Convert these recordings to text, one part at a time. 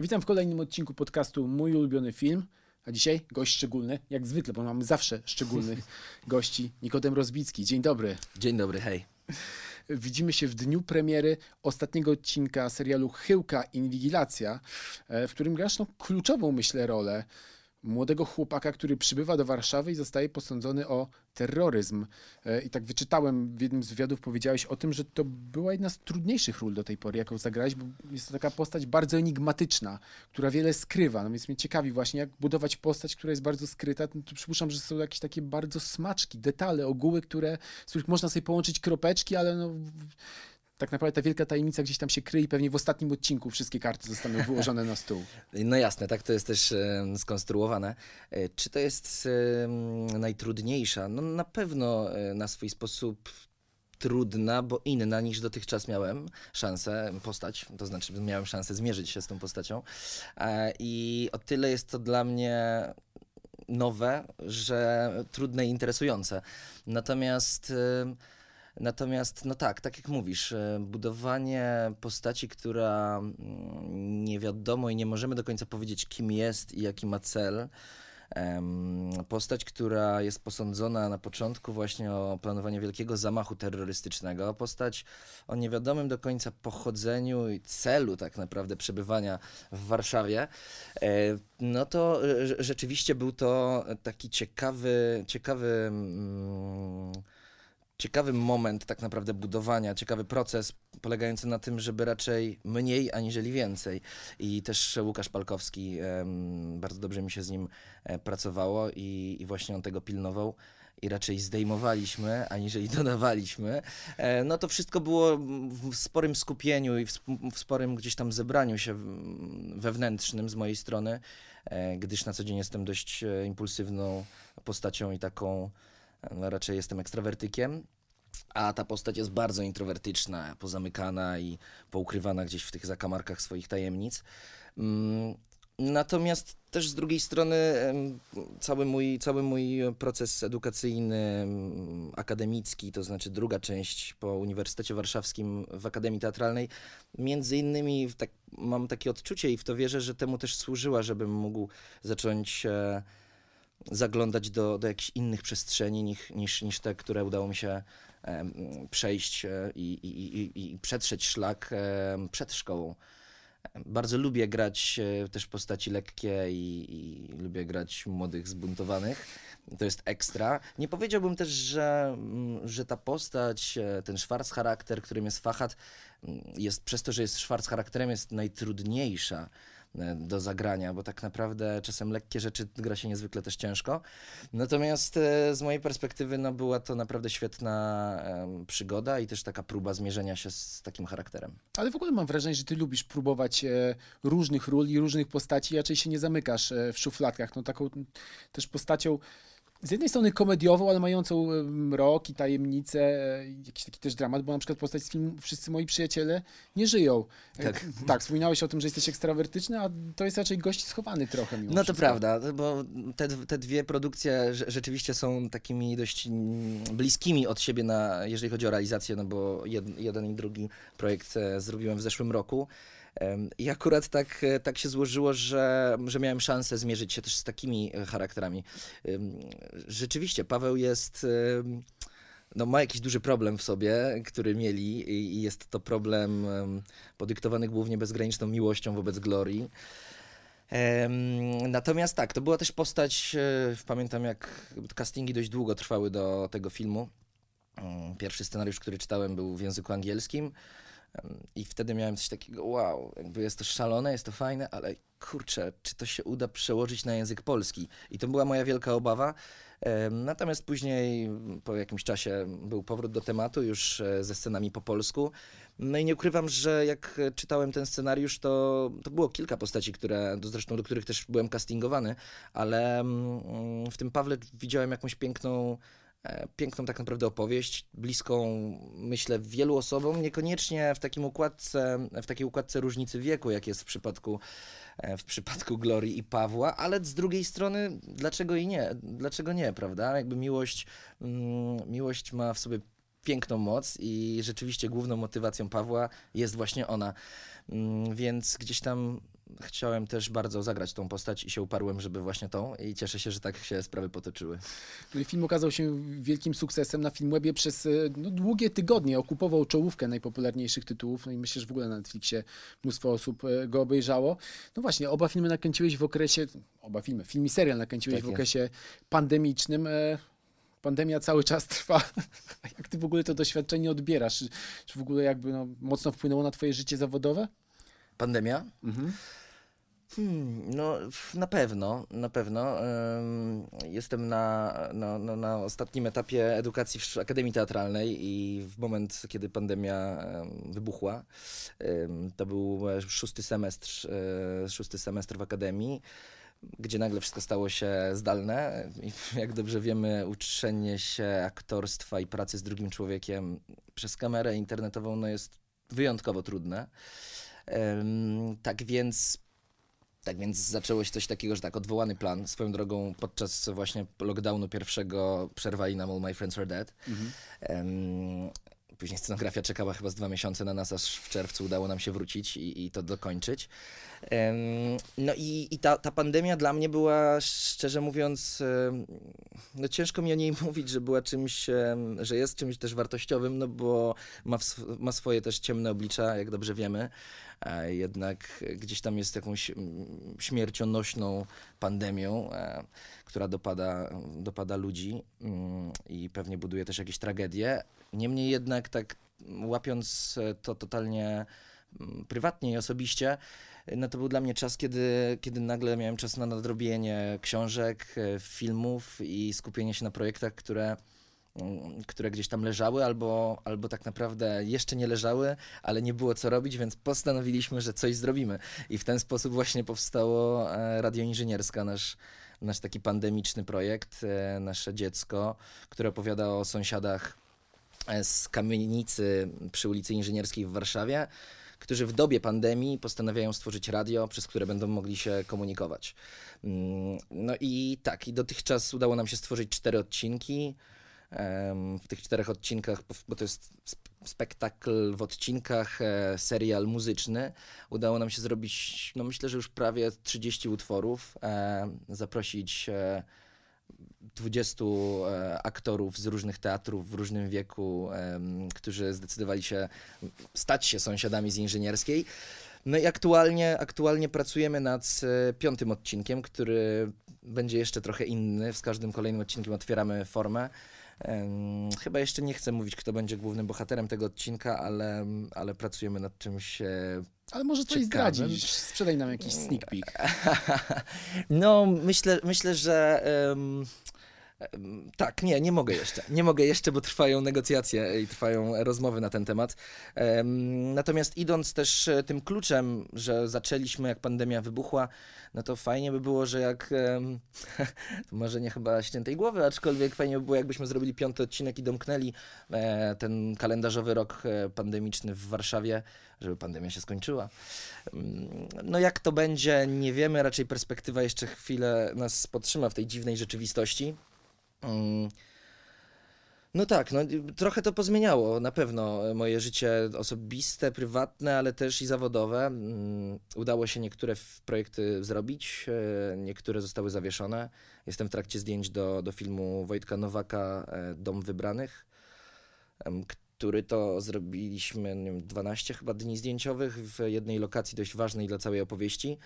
Witam w kolejnym odcinku podcastu Mój ulubiony film. A dzisiaj gość szczególny, jak zwykle, bo mamy zawsze szczególnych gości. Nikodem Rozbicki. Dzień dobry. Dzień dobry, hej. Widzimy się w dniu premiery ostatniego odcinka serialu Chyłka Inwigilacja, e, w którym grasz no, kluczową, myślę, rolę młodego chłopaka, który przybywa do Warszawy i zostaje posądzony o terroryzm. E, I tak wyczytałem w jednym z wywiadów, powiedziałeś o tym, że to była jedna z trudniejszych ról do tej pory, jaką zagrałeś, bo jest to taka postać bardzo enigmatyczna, która wiele skrywa. No więc mnie ciekawi właśnie, jak budować postać, która jest bardzo skryta. No to przypuszczam, że są jakieś takie bardzo smaczki, detale, ogóły, które, z których można sobie połączyć kropeczki, ale no, tak naprawdę ta wielka tajemnica gdzieś tam się kryje i pewnie w ostatnim odcinku wszystkie karty zostaną wyłożone na stół. No jasne, tak to jest też skonstruowane. E, Czy to jest najtrudniejsza? No na pewno e, na swój sposób trudna, bo inna niż dotychczas miałem szansę postać, to znaczy miałem szansę zmierzyć się z tą postacią. E, I o tyle jest to dla mnie nowe, że trudne i interesujące. Natomiast Natomiast, no tak, tak jak mówisz, e, budowanie postaci, która mm, nie wiadomo i nie możemy do końca powiedzieć, kim jest i jaki ma cel. Postać, która jest posądzona na początku właśnie o planowanie wielkiego zamachu terrorystycznego. Postać o niewiadomym do końca pochodzeniu i celu tak naprawdę przebywania w Warszawie. E, No to e, rze- rzeczywiście był to taki ciekawy, ciekawy mm, ciekawy moment tak naprawdę budowania, ciekawy proces polegający na tym, żeby raczej mniej aniżeli więcej. I też Łukasz Palkowski, bardzo dobrze mi się z nim e, pracowało i, i właśnie on tego pilnował. I raczej zdejmowaliśmy, aniżeli dodawaliśmy. E, No to wszystko było w sporym skupieniu i w sp- w sporym gdzieś tam zebraniu się wewnętrznym z mojej strony, e, gdyż na co dzień jestem dość impulsywną postacią i taką no, raczej jestem ekstrawertykiem, a ta postać jest bardzo introwertyczna, pozamykana i poukrywana gdzieś w tych zakamarkach swoich tajemnic. Mm, Natomiast też z drugiej strony cały mój, cały mój proces edukacyjny, em, akademicki, to znaczy druga część po Uniwersytecie Warszawskim w Akademii Teatralnej, między innymi tak, mam takie odczucie i w to wierzę, że temu też służyła, żebym mógł zacząć e, zaglądać do, do jakichś innych przestrzeni niż, niż, niż te, które udało mi się em, przejść e, i, i, i, i przetrzeć szlak em, przed szkołą. Bardzo lubię grać e, też postaci lekkie i, i lubię grać młodych, zbuntowanych. To jest ekstra. Nie powiedziałbym też, że, mm, że ta postać, ten szwarc charakter, którym jest Fachat, mm, jest przez to, że jest szwarc charakterem, jest najtrudniejsza do zagrania, bo tak naprawdę czasem lekkie rzeczy gra się niezwykle też ciężko. Natomiast e, z mojej perspektywy no, była to naprawdę świetna przygoda i też taka próba zmierzenia się z takim charakterem. Ale w ogóle mam wrażenie, że ty lubisz próbować e, różnych ról i różnych postaci, raczej się nie zamykasz e, w szufladkach. No taką też postacią z jednej strony komediową, ale mającą mrok i tajemnicę, e, jakiś taki też dramat, bo na przykład postać z filmu Wszyscy moi przyjaciele nie żyją. E, Tak. tak, wspominałeś o tym, że jesteś ekstrawertyczny, a to jest raczej gość schowany trochę No to wszystko. prawda, bo te, te dwie produkcje rze- rzeczywiście są takimi dość mm, bliskimi od siebie, na, jeżeli chodzi o realizację, no bo jed, jeden i drugi projekt e, zrobiłem w zeszłym roku. I akurat tak, e, tak się złożyło, że, że miałem szansę zmierzyć się też z takimi e, charakterami. Rzeczywiście, Paweł jest. No, ma jakiś duży problem w sobie, który mieli, i jest to problem em, podyktowany głównie bezgraniczną miłością wobec Glorii. Natomiast tak, to była też postać, e, pamiętam jak castingi dość długo trwały do tego filmu. Mm, Pierwszy scenariusz, który czytałem był w języku angielskim i wtedy miałem coś takiego, wow, jakby jest to szalone, jest to fajne, ale kurczę, czy to się uda przełożyć na język polski? I to była moja wielka obawa. Natomiast później, po jakimś czasie, był powrót do tematu już e, ze scenami po polsku. No i nie ukrywam, że jak e, czytałem ten scenariusz, to, to było kilka postaci, które, zresztą do których też byłem castingowany, ale mm, w tym Pawle widziałem jakąś piękną, piękną tak naprawdę opowieść, bliską, myślę, wielu osobom, niekoniecznie w takim układce, w takiej układce różnicy wieku, jak jest w przypadku, e, w przypadku Glorii i Pawła, ale z drugiej strony, dlaczego i nie? Dlaczego nie, prawda? Jakby miłość, mm, miłość ma w sobie piękną moc i rzeczywiście główną motywacją Pawła jest właśnie ona. Mm, Więc gdzieś tam chciałem też bardzo zagrać tą postać i się uparłem, żeby właśnie tą i cieszę się, że tak się sprawy potoczyły. Film okazał się wielkim sukcesem na Filmwebie przez e, no, długie tygodnie. Okupował czołówkę najpopularniejszych tytułów. No i myślę, że w ogóle na Netflixie mnóstwo osób e, go obejrzało. No właśnie, oba filmy nakręciłeś w okresie, oba filmy, film i serial nakręciłeś Tak w okresie pandemicznym. E, Pandemia cały czas trwa. Jak ty w ogóle to doświadczenie odbierasz? Czy, w ogóle jakby no, mocno wpłynęło na twoje życie zawodowe? Pandemia? Hmm, no, na pewno, na pewno. Jestem na, na, na, ostatnim etapie edukacji w Akademii Teatralnej i w moment, kiedy pandemia em, wybuchła, to był szósty semestr, e, szósty semestr w Akademii, gdzie nagle wszystko stało się zdalne i jak dobrze wiemy, uczenie się aktorstwa i pracy z drugim człowiekiem przez kamerę internetową no, jest wyjątkowo trudne. Tak więc tak więc zaczęło się coś takiego, że tak, odwołany plan. Swoją drogą podczas właśnie lockdownu pierwszego przerwali nam All My Friends Are Dead. Em, później scenografia czekała chyba z dwa miesiące na nas, aż w czerwcu udało nam się wrócić i, i to dokończyć. Em, no i, i ta, ta pandemia dla mnie była, szczerze mówiąc, em, no ciężko mi o niej mówić, że była czymś, em, że jest czymś też wartościowym, no bo ma, w, ma swoje też ciemne oblicza, jak dobrze wiemy. Jednak gdzieś tam jest jakąś mm, śmiercionośną pandemią, e, która dopada, dopada ludzi mm, i pewnie buduje też jakieś tragedie. Niemniej jednak tak łapiąc to totalnie mm, prywatnie i osobiście, no to był dla mnie czas, kiedy, kiedy nagle miałem czas na nadrobienie książek, e, filmów i skupienie się na projektach, które, które gdzieś tam leżały albo, albo tak naprawdę jeszcze nie leżały, ale nie było co robić, więc postanowiliśmy, że coś zrobimy. I w ten sposób właśnie powstało e, Radio Inżynierska, nasz, nasz taki pandemiczny projekt, e, nasze dziecko, które opowiada o sąsiadach e, z kamienicy przy ulicy Inżynierskiej w Warszawie, którzy w dobie pandemii postanawiają stworzyć radio, przez które będą mogli się komunikować. Mm, No i tak, i dotychczas udało nam się stworzyć cztery odcinki. W tych czterech odcinkach, bo- to jest sp- spektakl w odcinkach, e, serial muzyczny, udało nam się zrobić, no myślę, że już prawie 30 utworów, e, zaprosić e, 20 e, aktorów z różnych teatrów w różnym wieku, którzy zdecydowali się stać się sąsiadami z inżynierskiej. No i aktualnie, aktualnie pracujemy nad piątym odcinkiem, który będzie jeszcze trochę inny. Z każdym kolejnym odcinkiem otwieramy formę. Chyba jeszcze nie chcę mówić, kto będzie głównym bohaterem tego odcinka, ale, ale pracujemy nad czymś e, Ale może coś zdradzisz. Sprzedaj nam jakiś sneak peek. No, myślę, myślę że. em, tak, nie, nie mogę jeszcze. Nie mogę jeszcze, bo trwają negocjacje i trwają rozmowy na ten temat. Em, natomiast idąc też e, tym kluczem, że zaczęliśmy, jak pandemia wybuchła, no to fajnie by było, że jak. może nie chyba ściętej głowy, aczkolwiek fajnie by było, jakbyśmy zrobili piąty odcinek i domknęli e, ten kalendarzowy rok e, pandemiczny w Warszawie, żeby pandemia się skończyła. No jak to będzie, nie wiemy, raczej perspektywa jeszcze chwilę nas podtrzyma w tej dziwnej rzeczywistości. Mm. No tak, no, trochę to pozmieniało na pewno moje życie osobiste, prywatne, ale też i zawodowe. Mm, Udało się niektóre projekty zrobić, e, niektóre zostały zawieszone. Jestem w trakcie zdjęć do, do filmu Wojtka Nowaka e, Dom Wybranych, który to zrobiliśmy nie wiem, 12 chyba dni zdjęciowych w jednej lokacji dość ważnej dla całej opowieści.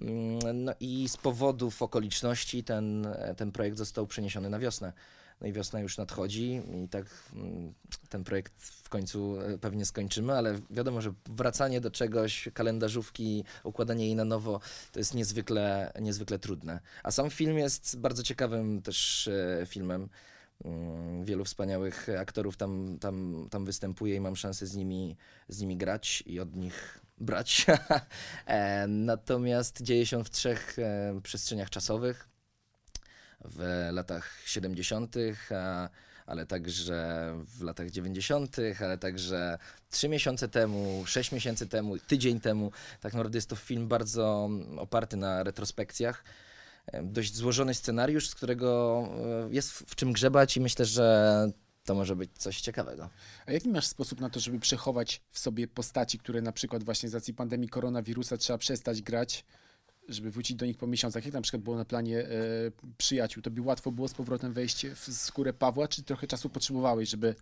Mm, No i z powodów okoliczności ten, ten projekt został przeniesiony na wiosnę. No i wiosna już nadchodzi i tak mm, ten projekt w końcu e, pewnie skończymy, ale wiadomo, że wracanie do czegoś, kalendarzówki, układanie jej na nowo, to jest niezwykle, niezwykle trudne. A sam film jest bardzo ciekawym też e, filmem. Mm, Wielu wspaniałych aktorów tam, tam, tam występuje i mam szansę z nimi, z nimi grać i od nich brać. E, Natomiast dzieje się w trzech e, przestrzeniach czasowych. W latach 70., a, ale także w latach 90., ale także trzy miesiące temu, sześć miesięcy temu, tydzień temu. Tak naprawdę jest to film bardzo mm, oparty na retrospekcjach. E, Dość złożony scenariusz, z którego jest w czym grzebać i myślę, że to może być coś ciekawego. A jaki masz sposób na to, żeby przechować w sobie postaci, które na przykład właśnie z racji pandemii koronawirusa trzeba przestać grać, żeby wrócić do nich po miesiącach? Jak na przykład było na planie e, przyjaciół? To by łatwo było z powrotem wejść w skórę Pawła, czy trochę czasu potrzebowałeś, żeby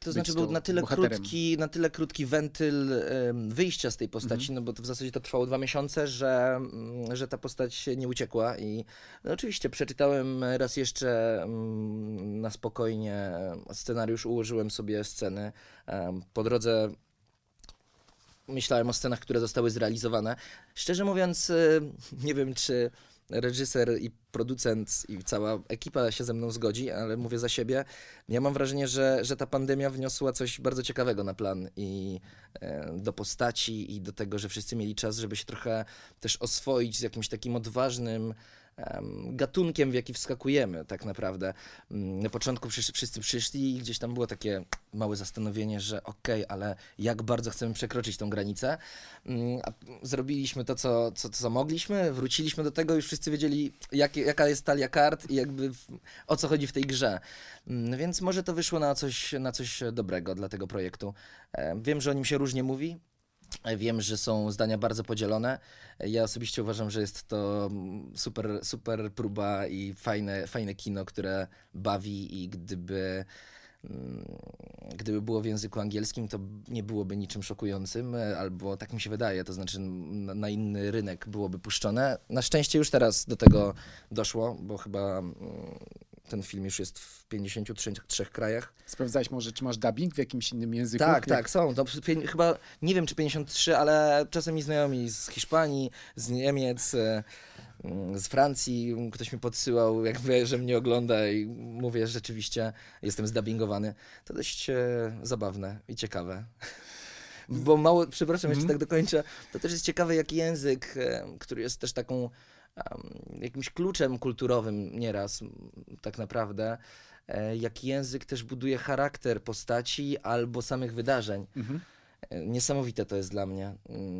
To znaczy był na tyle, bohaterem. krótki, na tyle krótki wentyl wyjścia z tej postaci, Mhm. no bo to w zasadzie to trwało dwa miesiące, że, mm, że ta postać nie uciekła i no oczywiście przeczytałem raz jeszcze mm, na spokojnie scenariusz, ułożyłem sobie sceny. Po drodze myślałem o scenach, które zostały zrealizowane. Szczerze mówiąc, y, nie wiem, czy reżyser i producent i cała ekipa się ze mną zgodzi, ale mówię za siebie. Ja mam wrażenie, że, że ta pandemia wniosła coś bardzo ciekawego na plan i e, do postaci i do tego, że wszyscy mieli czas, żeby się trochę też oswoić z jakimś takim odważnym gatunkiem, w jaki wskakujemy tak naprawdę. Mm, Na początku wszyscy przyszli i gdzieś tam było takie małe zastanowienie, że okej, ale jak bardzo chcemy przekroczyć tą granicę. Mm, zrobiliśmy to, co, co, co mogliśmy, wróciliśmy do tego, już wszyscy wiedzieli, jak, jaka jest talia kart i jakby o co chodzi w tej grze. Mm, Więc może to wyszło na coś, na coś dobrego dla tego projektu. Wiem, że o nim się różnie mówi. Wiem, że są zdania bardzo podzielone. Ja osobiście uważam, że jest to mm, super, super próba i fajne, fajne kino, które bawi i gdyby mm, gdyby było w języku angielskim, to nie byłoby niczym szokującym, albo tak mi się wydaje, to znaczy na, na inny rynek byłoby puszczone. Na szczęście już teraz do tego doszło, bo chyba mm, ten film już jest w 53 trzech krajach. sprawdzałeś może, czy masz dubbing w jakimś innym języku? Tak, Jak- tak, są. Pię- chyba nie wiem czy 53, ale czasem mi znajomi z Hiszpanii, z Niemiec, e, mm, z Francji, ktoś mi podsyłał, jakby, że mnie ogląda i mówię, że rzeczywiście jestem zdubbingowany. To dość e, zabawne i ciekawe. Bo mało, przepraszam, jeszcze Mhm. tak dokończę, to też jest ciekawy, jaki język, e, który jest też taką jakimś kluczem kulturowym nieraz tak naprawdę, e, jaki język też buduje charakter postaci albo samych wydarzeń. Mhm. E, Niesamowite to jest dla mnie,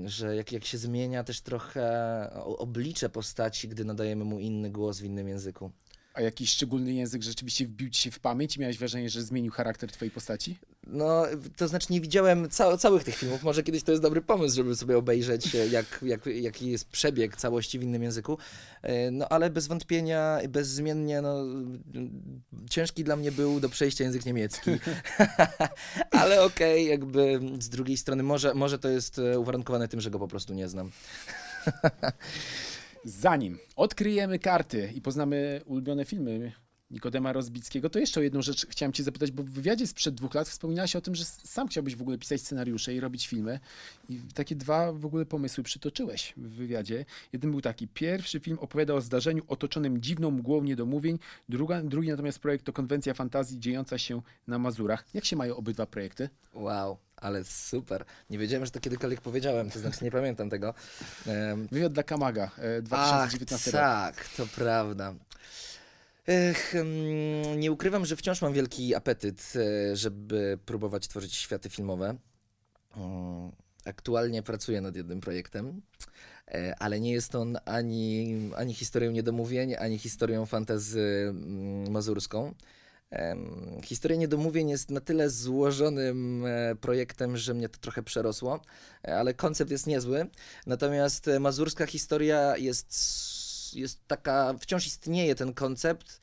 że jak, jak się zmienia też trochę oblicze postaci, gdy nadajemy mu inny głos w innym języku. A jakiś szczególny język rzeczywiście wbił ci się w pamięć miałeś wrażenie, że zmienił charakter twojej postaci? No, to znaczy nie widziałem ca całych tych filmów. Może kiedyś to jest dobry pomysł, żeby sobie obejrzeć, e, jak, jak, jaki jest przebieg całości w innym języku. E, No, ale bez wątpienia, bezzmiennie, no, ciężki dla mnie był do przejścia język niemiecki. ale okej, jakby z drugiej strony, może, może to jest e, uwarunkowane tym, że go po prostu nie znam. Zanim odkryjemy karty i poznamy ulubione filmy Nikodema Rozbickiego, to jeszcze o jedną rzecz chciałem cię zapytać, bo w wywiadzie sprzed dwóch lat wspominałaś o tym, że sam chciałbyś w ogóle pisać scenariusze i robić filmy. I takie dwa w ogóle pomysły przytoczyłeś w wywiadzie. Jeden był taki, pierwszy film opowiada o zdarzeniu otoczonym dziwną mgłą niedomówień, druga, drugi natomiast projekt to konwencja fantazji dziejąca się na Mazurach. Jak się mają obydwa projekty? Wow, ale super. Nie wiedziałem, że to kiedykolwiek powiedziałem, to znaczy nie pamiętam tego. Em, Wywiad dla Kamaga e, 2019 Ach, rok. tak, to prawda. Ech, mm, nie ukrywam, że wciąż mam wielki apetyt, e, żeby próbować tworzyć światy filmowe. Mm, Aktualnie pracuję nad jednym projektem, e, ale nie jest on ani, ani historią niedomówień, ani historią fantazy mm, mazurską. Historia niedomówień jest na tyle złożonym e, projektem, że mnie to trochę przerosło, e, ale koncept jest niezły. Natomiast e, mazurska historia jest, jest taka, wciąż istnieje ten koncept.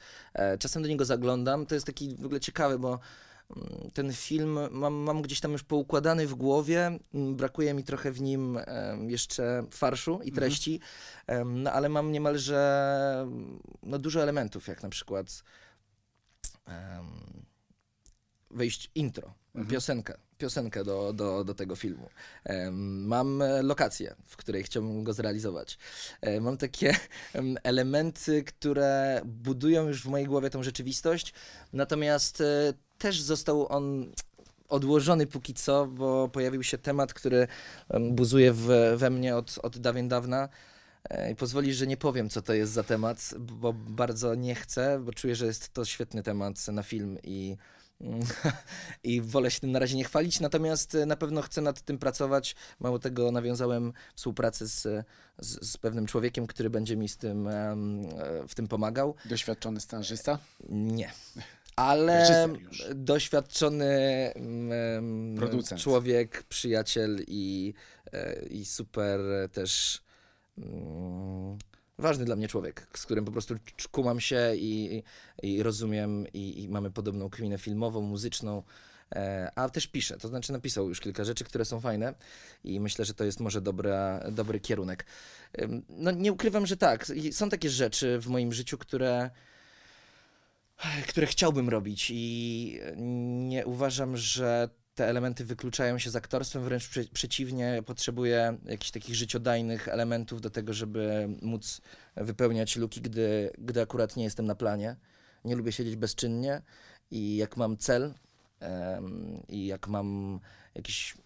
Czasem do niego zaglądam. To jest taki w ogóle ciekawy, bo mm, ten film mam, mam gdzieś tam już poukładany w głowie. mm, Brakuje mi trochę w nim jeszcze farszu i treści, em, no ale mam niemalże mm, no, dużo elementów, jak na przykład em, wejść intro, Mhm. piosenkę, piosenkę do, do, do tego filmu. Mam e, lokację, w której chciałbym go zrealizować. E, Mam takie em, elementy, które budują już w mojej głowie tą rzeczywistość, natomiast e, też został on odłożony póki co, bo pojawił się temat, który buzuje w, we mnie od, od dawien dawna. E, I pozwoli, że nie powiem, co to jest za temat, bo bardzo nie chcę, bo czuję, że jest to świetny temat na film i, i wolę się tym na razie nie chwalić. Natomiast e, na pewno chcę nad tym pracować. Mało tego, nawiązałem współpracę z, z, z pewnym człowiekiem, który będzie mi z tym, e, w tym pomagał. Doświadczony scenarzysta? Nie. Ale doświadczony Producent. człowiek, przyjaciel i, i super też ważny dla mnie człowiek, z którym po prostu kumam się i, i rozumiem i, i mamy podobną kminę filmową, muzyczną. e, A też pisze, to znaczy napisał już kilka rzeczy, które są fajne i myślę, że to jest może dobra, dobry kierunek. No nie ukrywam, że tak. Są takie rzeczy w moim życiu, które, które chciałbym robić i nie uważam, że te elementy wykluczają się z aktorstwem, wręcz prze, przeciwnie, potrzebuję jakichś takich życiodajnych elementów do tego, żeby móc wypełniać luki, gdy, gdy akurat nie jestem na planie. Nie lubię siedzieć bezczynnie i jak mam cel em, i jak mam jakiś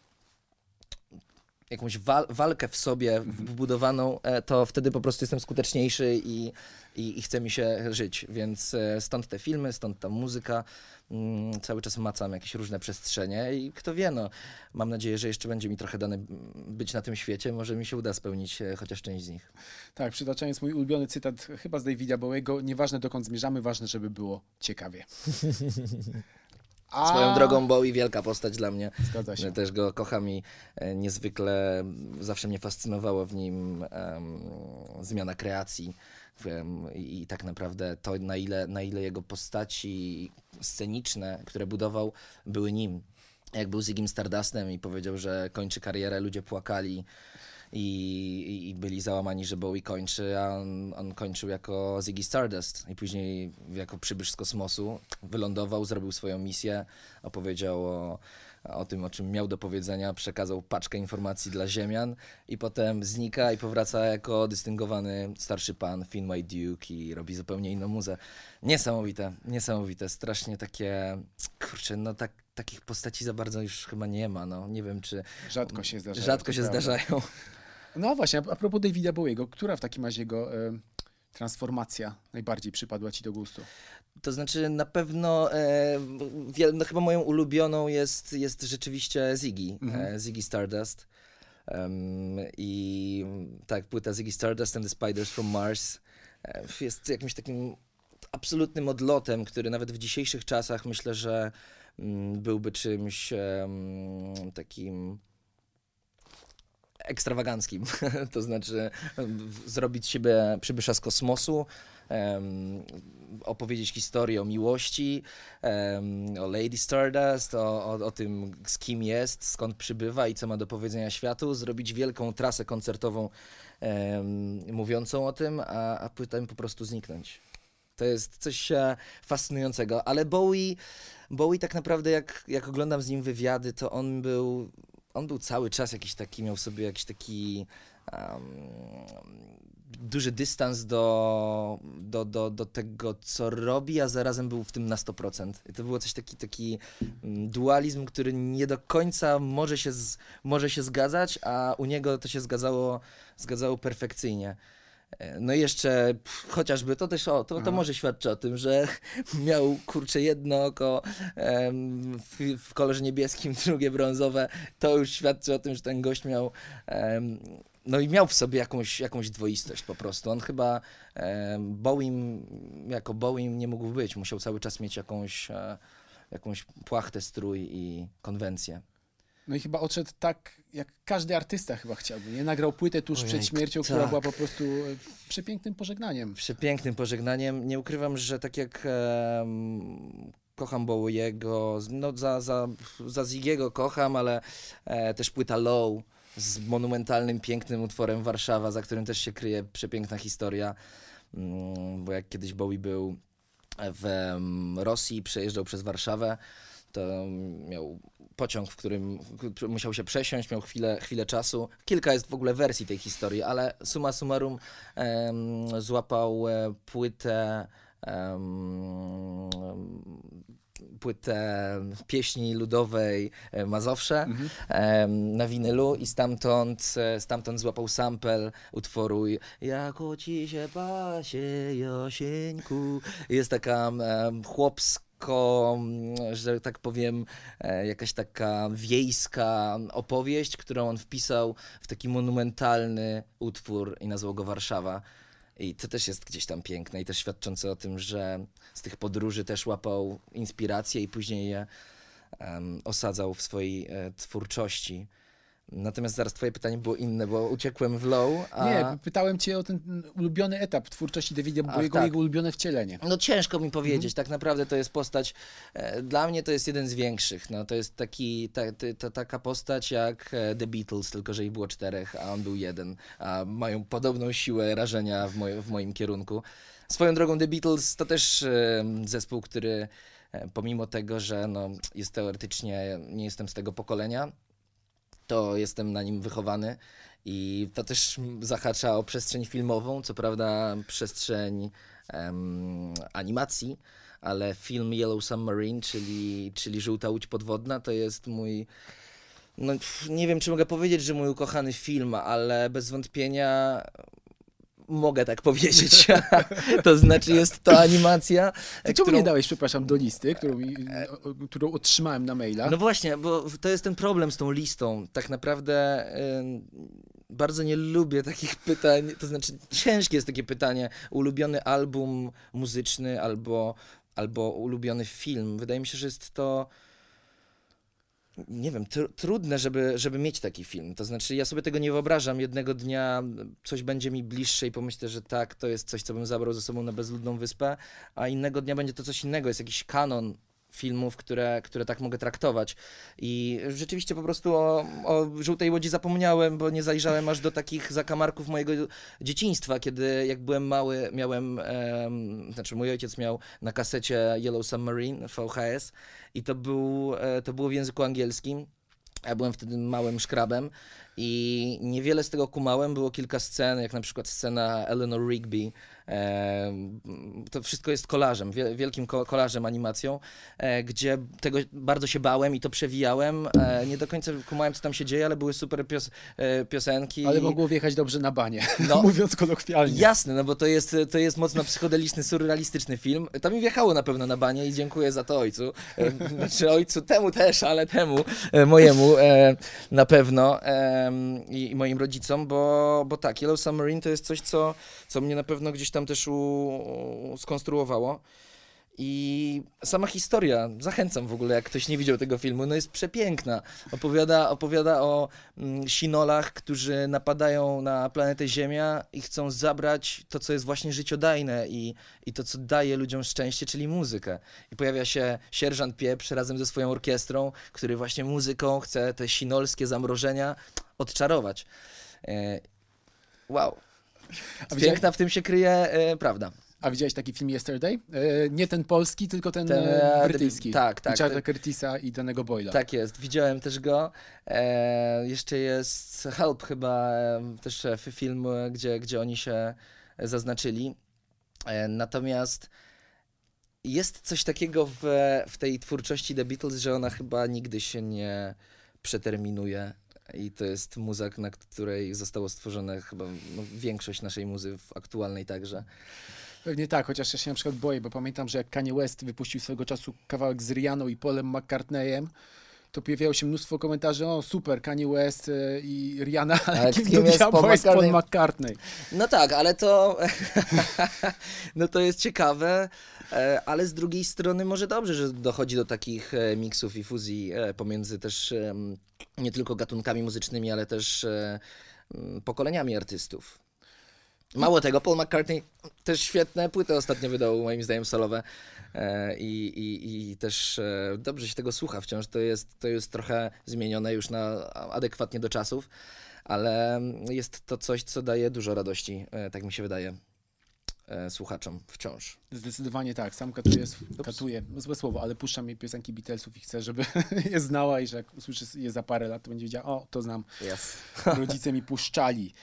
jakąś wal walkę w sobie wbudowaną, e, to wtedy po prostu jestem skuteczniejszy i, i, i chce mi się żyć. Więc e, stąd te filmy, stąd ta muzyka. Mm, Cały czas macam jakieś różne przestrzenie i kto wie, no, mam nadzieję, że jeszcze będzie mi trochę dane być na tym świecie. Może mi się uda spełnić e, chociaż część z nich. Tak, przytaczając mój ulubiony cytat chyba z Davida Bowiego, nieważne dokąd zmierzamy, ważne, żeby było ciekawie. A... Swoją drogą Bowie wielka postać dla mnie. Zgadza się. Też go kocham i e, niezwykle zawsze mnie fascynowało w nim em, zmiana kreacji. I tak naprawdę to, na ile, na ile jego postaci sceniczne, które budował, były nim. Jak był Zigim Stardustem i powiedział, że kończy karierę, ludzie płakali i, i byli załamani, że Bowie kończy, a on, on kończył jako Ziggy Stardust i później jako przybysz z kosmosu wylądował, zrobił swoją misję, opowiedział o, o tym, o czym miał do powiedzenia, przekazał paczkę informacji dla Ziemian i potem znika i powraca jako dystyngowany starszy pan Finn My Duke i robi zupełnie inną muzę. Niesamowite, niesamowite, strasznie takie, kurczę, no tak, takich postaci za bardzo już chyba nie ma, no nie wiem czy Rzadko się zdarza. rzadko się zdarzają. No właśnie, a propos Davida Bowiego, która w takim razie jego e, transformacja najbardziej przypadła ci do gustu? To znaczy na pewno e, no, chyba moją ulubioną jest, jest rzeczywiście Ziggy, Mhm. e, Ziggy Stardust. Em, I tak, płyta Ziggy Stardust and the Spiders from Mars e, jest jakimś takim absolutnym odlotem, który nawet w dzisiejszych czasach myślę, że mm, byłby czymś em, takim ekstrawaganckim. to znaczy zrobić siebie przybysza z kosmosu, em, opowiedzieć historię o miłości, em, o Lady Stardust, o, o, o tym z kim jest, skąd przybywa i co ma do powiedzenia światu, zrobić wielką trasę koncertową em, mówiącą o tym, a, a potem po prostu zniknąć. To jest coś e, fascynującego, ale Bowie, Bowie tak naprawdę jak, jak oglądam z nim wywiady, to on był, on był cały czas jakiś taki, miał w sobie jakiś taki em, duży dystans do, do, do, do tego, co robi, a zarazem był w tym na 100%. I to było coś taki, taki mm, dualizm, który nie do końca może się, z, może się zgadzać, a u niego to się zgadzało, zgadzało perfekcyjnie. E, No i jeszcze pff, chociażby to też o, to, to Aha. może świadczy o tym, że miał kurczę jedno oko em, w, w kolorze niebieskim, drugie brązowe. To już świadczy o tym, że ten gość miał em, no i miał w sobie jakąś, jakąś dwoistość po prostu. On chyba Bowiem, jako Bowiem nie mógł być. Musiał cały czas mieć jakąś, e, jakąś płachtę, strój i konwencję. No i chyba odszedł tak, jak każdy artysta chyba chciałby. Nie nagrał płytę tuż Ojej, przed śmiercią, która tak. była po prostu e, przepięknym pożegnaniem. Przepięknym pożegnaniem. Nie ukrywam, że tak jak em, kocham Bowiego, no za, za, za Zigiego kocham, ale e, też płyta Low z monumentalnym, pięknym utworem Warszawa, za którym też się kryje przepiękna historia. Mm, bo jak kiedyś Bowie był w em, Rosji, przejeżdżał przez Warszawę, to miał pociąg, w którym musiał się przesiąść, miał chwilę, chwilę czasu. Kilka jest w ogóle wersji tej historii, ale summa summarum em, złapał e, płytę em, płytę pieśni ludowej e, Mazowsze Mhm. em, na winylu i stamtąd, e, stamtąd złapał sample utworu Jako ci się pasie Josieńku. Jest taka em, chłopsko, mm, że tak powiem, e, jakaś taka wiejska opowieść, którą on wpisał w taki monumentalny utwór i nazwał go Warszawa. I to też jest gdzieś tam piękne i też świadczące o tym, że z tych podróży też łapał inspirację i później je em, osadzał w swojej e, twórczości. Natomiast zaraz twoje pytanie było inne, bo uciekłem w low, a... Nie, pytałem cię o ten ulubiony etap twórczości Davida, bo Ach, jego, tak. jego ulubione wcielenie. No ciężko mi powiedzieć, Mhm. tak naprawdę to jest postać, e, dla mnie to jest jeden z większych, no to jest taki, ta, ta, taka postać jak e, The Beatles, tylko że ich było czterech, a on był jeden, a mają podobną siłę rażenia w, moj, w moim kierunku. Swoją drogą The Beatles to też e, zespół, który e, pomimo tego, że no, jest teoretycznie, nie jestem z tego pokolenia, to jestem na nim wychowany. I to też zahacza o przestrzeń filmową, co prawda przestrzeń em, animacji, ale film Yellow Submarine, czyli, czyli Żółta Łódź Podwodna, to jest mój, no nie wiem czy mogę powiedzieć, że mój ukochany film, ale bez wątpienia mogę tak powiedzieć. to znaczy jest to animacja, Ty czemu którą- nie dałeś, przepraszam, do listy, którą, którą otrzymałem na maila? No właśnie, bo to jest ten problem z tą listą. Tak naprawdę bardzo nie lubię takich pytań. To znaczy, ciężkie jest takie pytanie. Ulubiony album muzyczny albo, albo ulubiony film. Wydaje mi się, że jest to. Nie wiem, tr trudne, żeby, żeby mieć taki film. To znaczy, ja sobie tego nie wyobrażam. Jednego dnia coś będzie mi bliższe i pomyślę, że tak, to jest coś, co bym zabrał ze sobą na bezludną wyspę, a innego dnia będzie to coś innego. Jest jakiś kanon filmów, które, które tak mogę traktować. I rzeczywiście po prostu o, o Żółtej Łodzi zapomniałem, bo nie zajrzałem aż do takich zakamarków mojego dzieciństwa, kiedy jak byłem mały, miałem, em, znaczy mój ojciec miał na kasecie Yellow Submarine VHS i to, był, e, to było w języku angielskim. Ja byłem wtedy małym szkrabem i niewiele z tego kumałem. Było kilka scen, jak na przykład scena Eleanor Rigby. To wszystko jest kolażem, wie- wielkim ko- kolażem, animacją, e, gdzie tego bardzo się bałem i to przewijałem. E, nie do końca kumałem, co tam się dzieje, ale były super pios- e, piosenki. Ale mogło wjechać dobrze na banie, No. mówiąc kolokwialnie. Jasne, no bo to jest, to jest mocno psychodeliczny, surrealistyczny film. To mi wjechało na pewno na banie i dziękuję za to ojcu. Znaczy ojcu, temu też, ale temu, mojemu na pewno i, i moim rodzicom, bo, bo tak, Yellow Submarine to jest coś, co, co mnie na pewno gdzieś tam też u, u, skonstruowało. I sama historia, zachęcam w ogóle, jak ktoś nie widział tego filmu, no jest przepiękna. Opowiada, opowiada o mm, sinolach, którzy napadają na planetę Ziemia i chcą zabrać to, co jest właśnie życiodajne i, i to, co daje ludziom szczęście, czyli muzykę. I pojawia się sierżant Pieprz razem ze swoją orkiestrą, który właśnie muzyką chce te sinolskie zamrożenia odczarować. E, wow. Piękna w tym się kryje e, prawda. A widziałeś taki film Yesterday? E, nie ten polski, tylko ten, Ten, e, brytyjski. tak, tak, Richarda ten- Curtisa i Danego Boyla. Tak jest, widziałem też go. E, jeszcze jest Help chyba, też film, gdzie, gdzie oni się zaznaczyli. E, natomiast jest coś takiego w, w tej twórczości The Beatles, że ona chyba nigdy się nie przeterminuje. I to jest muza, na której zostało stworzone chyba no, większość naszej muzy aktualnej także. Pewnie tak, chociaż ja się na przykład boję, bo pamiętam, że jak Kanye West wypuścił swego czasu kawałek z Rianą i Polem McCartneyem, to pojawiało się mnóstwo komentarzy, o super, Kanye West e, i Rihanna, Ale ale kim, kim jest Paul McCartney? McCartney? No tak, ale to. no to jest ciekawe, e, ale z drugiej strony może dobrze, że dochodzi do takich e, miksów i fuzji pomiędzy też nie tylko gatunkami muzycznymi, ale też pokoleniami artystów. Mało tego, Paul McCartney też świetne płyty ostatnio wydał, moim zdaniem, solowe. E, I, i, I też e, dobrze się tego słucha wciąż. To jest, to jest trochę zmienione już na adekwatnie do czasów, ale jest to coś, co daje dużo radości, e, tak mi się wydaje, słuchaczom wciąż. Zdecydowanie tak, sam katuję, katuję, no złe słowo, ale puszczam jej piosenki Beatlesów i chcę, żeby je znała i że jak usłyszy je za parę lat, to będzie wiedziała, o, to znam. Yes. Rodzice mi puszczali.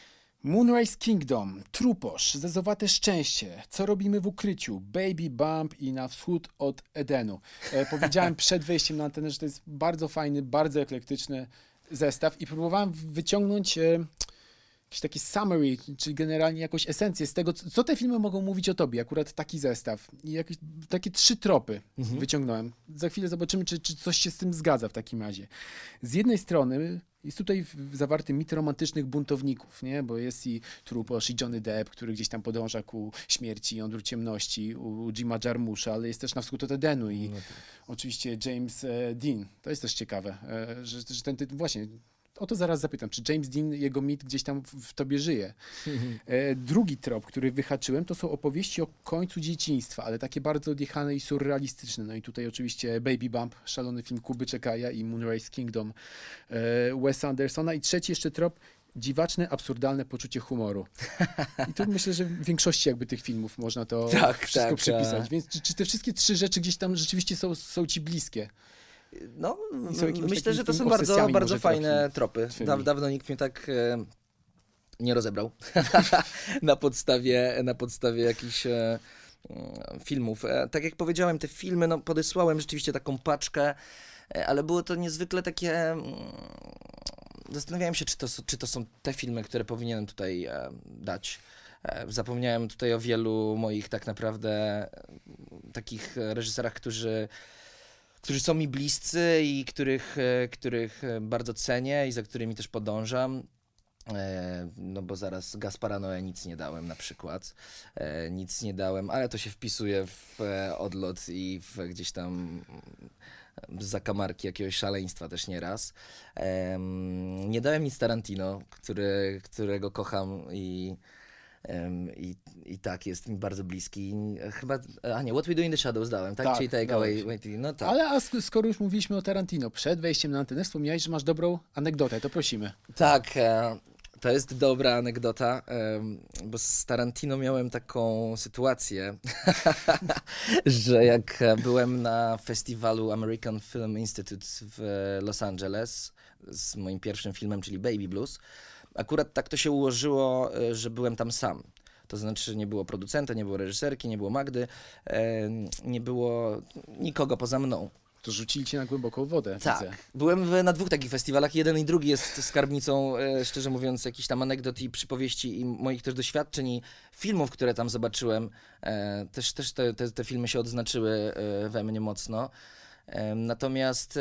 Moonrise Kingdom, Truposz, Zezowate Szczęście, Co robimy w ukryciu, Baby Bump i Na wschód od Edenu. E, powiedziałem przed wejściem na antenę, że to jest bardzo fajny, bardzo eklektyczny zestaw i próbowałem wyciągnąć e, jakiś taki summary, czyli generalnie jakąś esencję z tego, co te filmy mogą mówić o tobie. Akurat taki zestaw. I jakieś, takie trzy tropy wyciągnąłem. Za chwilę zobaczymy, czy, czy coś się z tym zgadza w takim razie. Z jednej strony jest tutaj zawarty mit romantycznych buntowników, nie? bo jest i Truposz i Johnny Depp, który gdzieś tam podąża ku śmierci i jądru ciemności, u Jima Jarmusza, ale jest też na wschód od Edenu i oczywiście James e, Dean. To jest też ciekawe, e, że, że ten tytuł, właśnie, o to zaraz zapytam, czy James Dean, jego mit gdzieś tam w, w tobie żyje. E, drugi trop, który wyhaczyłem, to są opowieści o końcu dzieciństwa, ale takie bardzo odjechane i surrealistyczne. No i tutaj oczywiście Baby Bump, szalony film Kuby Czekaja i Moonrise Kingdom e, Wesa Andersona. I trzeci jeszcze trop, dziwaczne, absurdalne poczucie humoru. I tu myślę, że w większości jakby tych filmów można to Tak, wszystko tak, przypisać. tak. Więc czy, czy te wszystkie trzy rzeczy gdzieś tam rzeczywiście są, są ci bliskie? No, myślę, że to są bardzo, bardzo fajne tropy. Daw, dawno nikt mnie tak e, nie rozebrał na, podstawie, na podstawie jakichś e, mm, filmów. E, tak jak powiedziałem, te filmy, no, podesłałem rzeczywiście taką paczkę, ale było to niezwykle takie... mm, Zastanawiałem się, czy to, czy to są te filmy, które powinienem tutaj dać. Zapomniałem tutaj o wielu moich tak naprawdę takich reżyserach, którzy którzy są mi bliscy i których, e, których e, bardzo cenię i za którymi też podążam. E, No bo zaraz Gaspara Noé nic nie dałem na przykład. Nic nie dałem, ale to się wpisuje w odlot i w gdzieś tam mm, zakamarki jakiegoś szaleństwa też nieraz. Nie dałem nic Tarantino, który, którego kocham i, i, i tak jest mi bardzo bliski. Chyba, a nie, What We Do in the Shadows dałem, tak? Tak, Czyli Take dałeś. Away, Wait, no tak. Ale a sk- skoro już mówiliśmy o Tarantino, przed wejściem na antenę wspomniałeś, że masz dobrą anegdotę, to prosimy. Tak, e, to jest dobra anegdota, bo z Tarantino miałem taką sytuację, że jak byłem na festiwalu American Film Institute w Los Angeles z moim pierwszym filmem, czyli Baby Blues, akurat tak to się ułożyło, e, że byłem tam sam. To znaczy nie było producenta, nie było reżyserki, nie było Magdy, e, nie było nikogo poza mną. To rzucili cię na głęboką wodę, Tak. widzę. Byłem w, na dwóch takich festiwalach. Jeden i drugi jest skarbnicą, e, szczerze mówiąc, jakichś tam anegdot i przypowieści i moich też doświadczeń i filmów, które tam zobaczyłem. E, też też te, te, te filmy się odznaczyły e, we mnie mocno. E, natomiast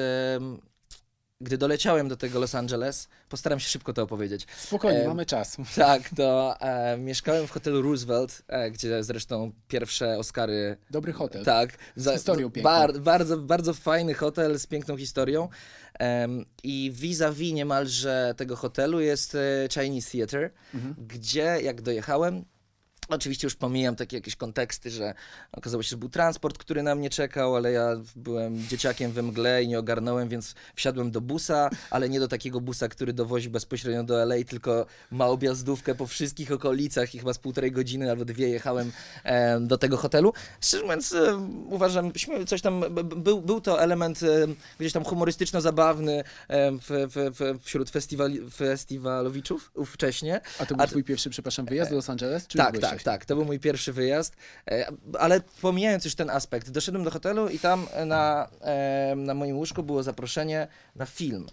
gdy doleciałem do tego Los Angeles, postaram się szybko to opowiedzieć. Spokojnie, E, mamy czas. Tak, to e, mieszkałem w hotelu Roosevelt, e, gdzie zresztą pierwsze Oscary Dobry hotel. tak. Z historią piękną. Bar, bardzo, bardzo fajny hotel z piękną historią. I vis-a-vis niemalże tego hotelu jest e, Chinese Theatre, Mhm. gdzie jak dojechałem, Oczywiście już pomijam takie jakieś konteksty, że okazało się, że był transport, który na mnie czekał, ale ja byłem dzieciakiem we mgle i nie ogarnąłem, więc wsiadłem do busa, ale nie do takiego busa, który dowozi bezpośrednio do LA, tylko ma objazdówkę po wszystkich okolicach i chyba z półtorej godziny albo dwie jechałem em, do tego hotelu. Szczerze mówiąc, em, uważam, coś tam, był, był to element em, gdzieś tam humorystyczno-zabawny w, w, wśród festiwali, festiwalowiczów ówcześnie. A to był A- twój pierwszy, przepraszam, wyjazd do Los Angeles? Czy Tak, tak, wcześniej? tak. To był mój pierwszy wyjazd. E, Ale pomijając już ten aspekt, doszedłem do hotelu i tam e, na, e, na moim łóżku było zaproszenie na film.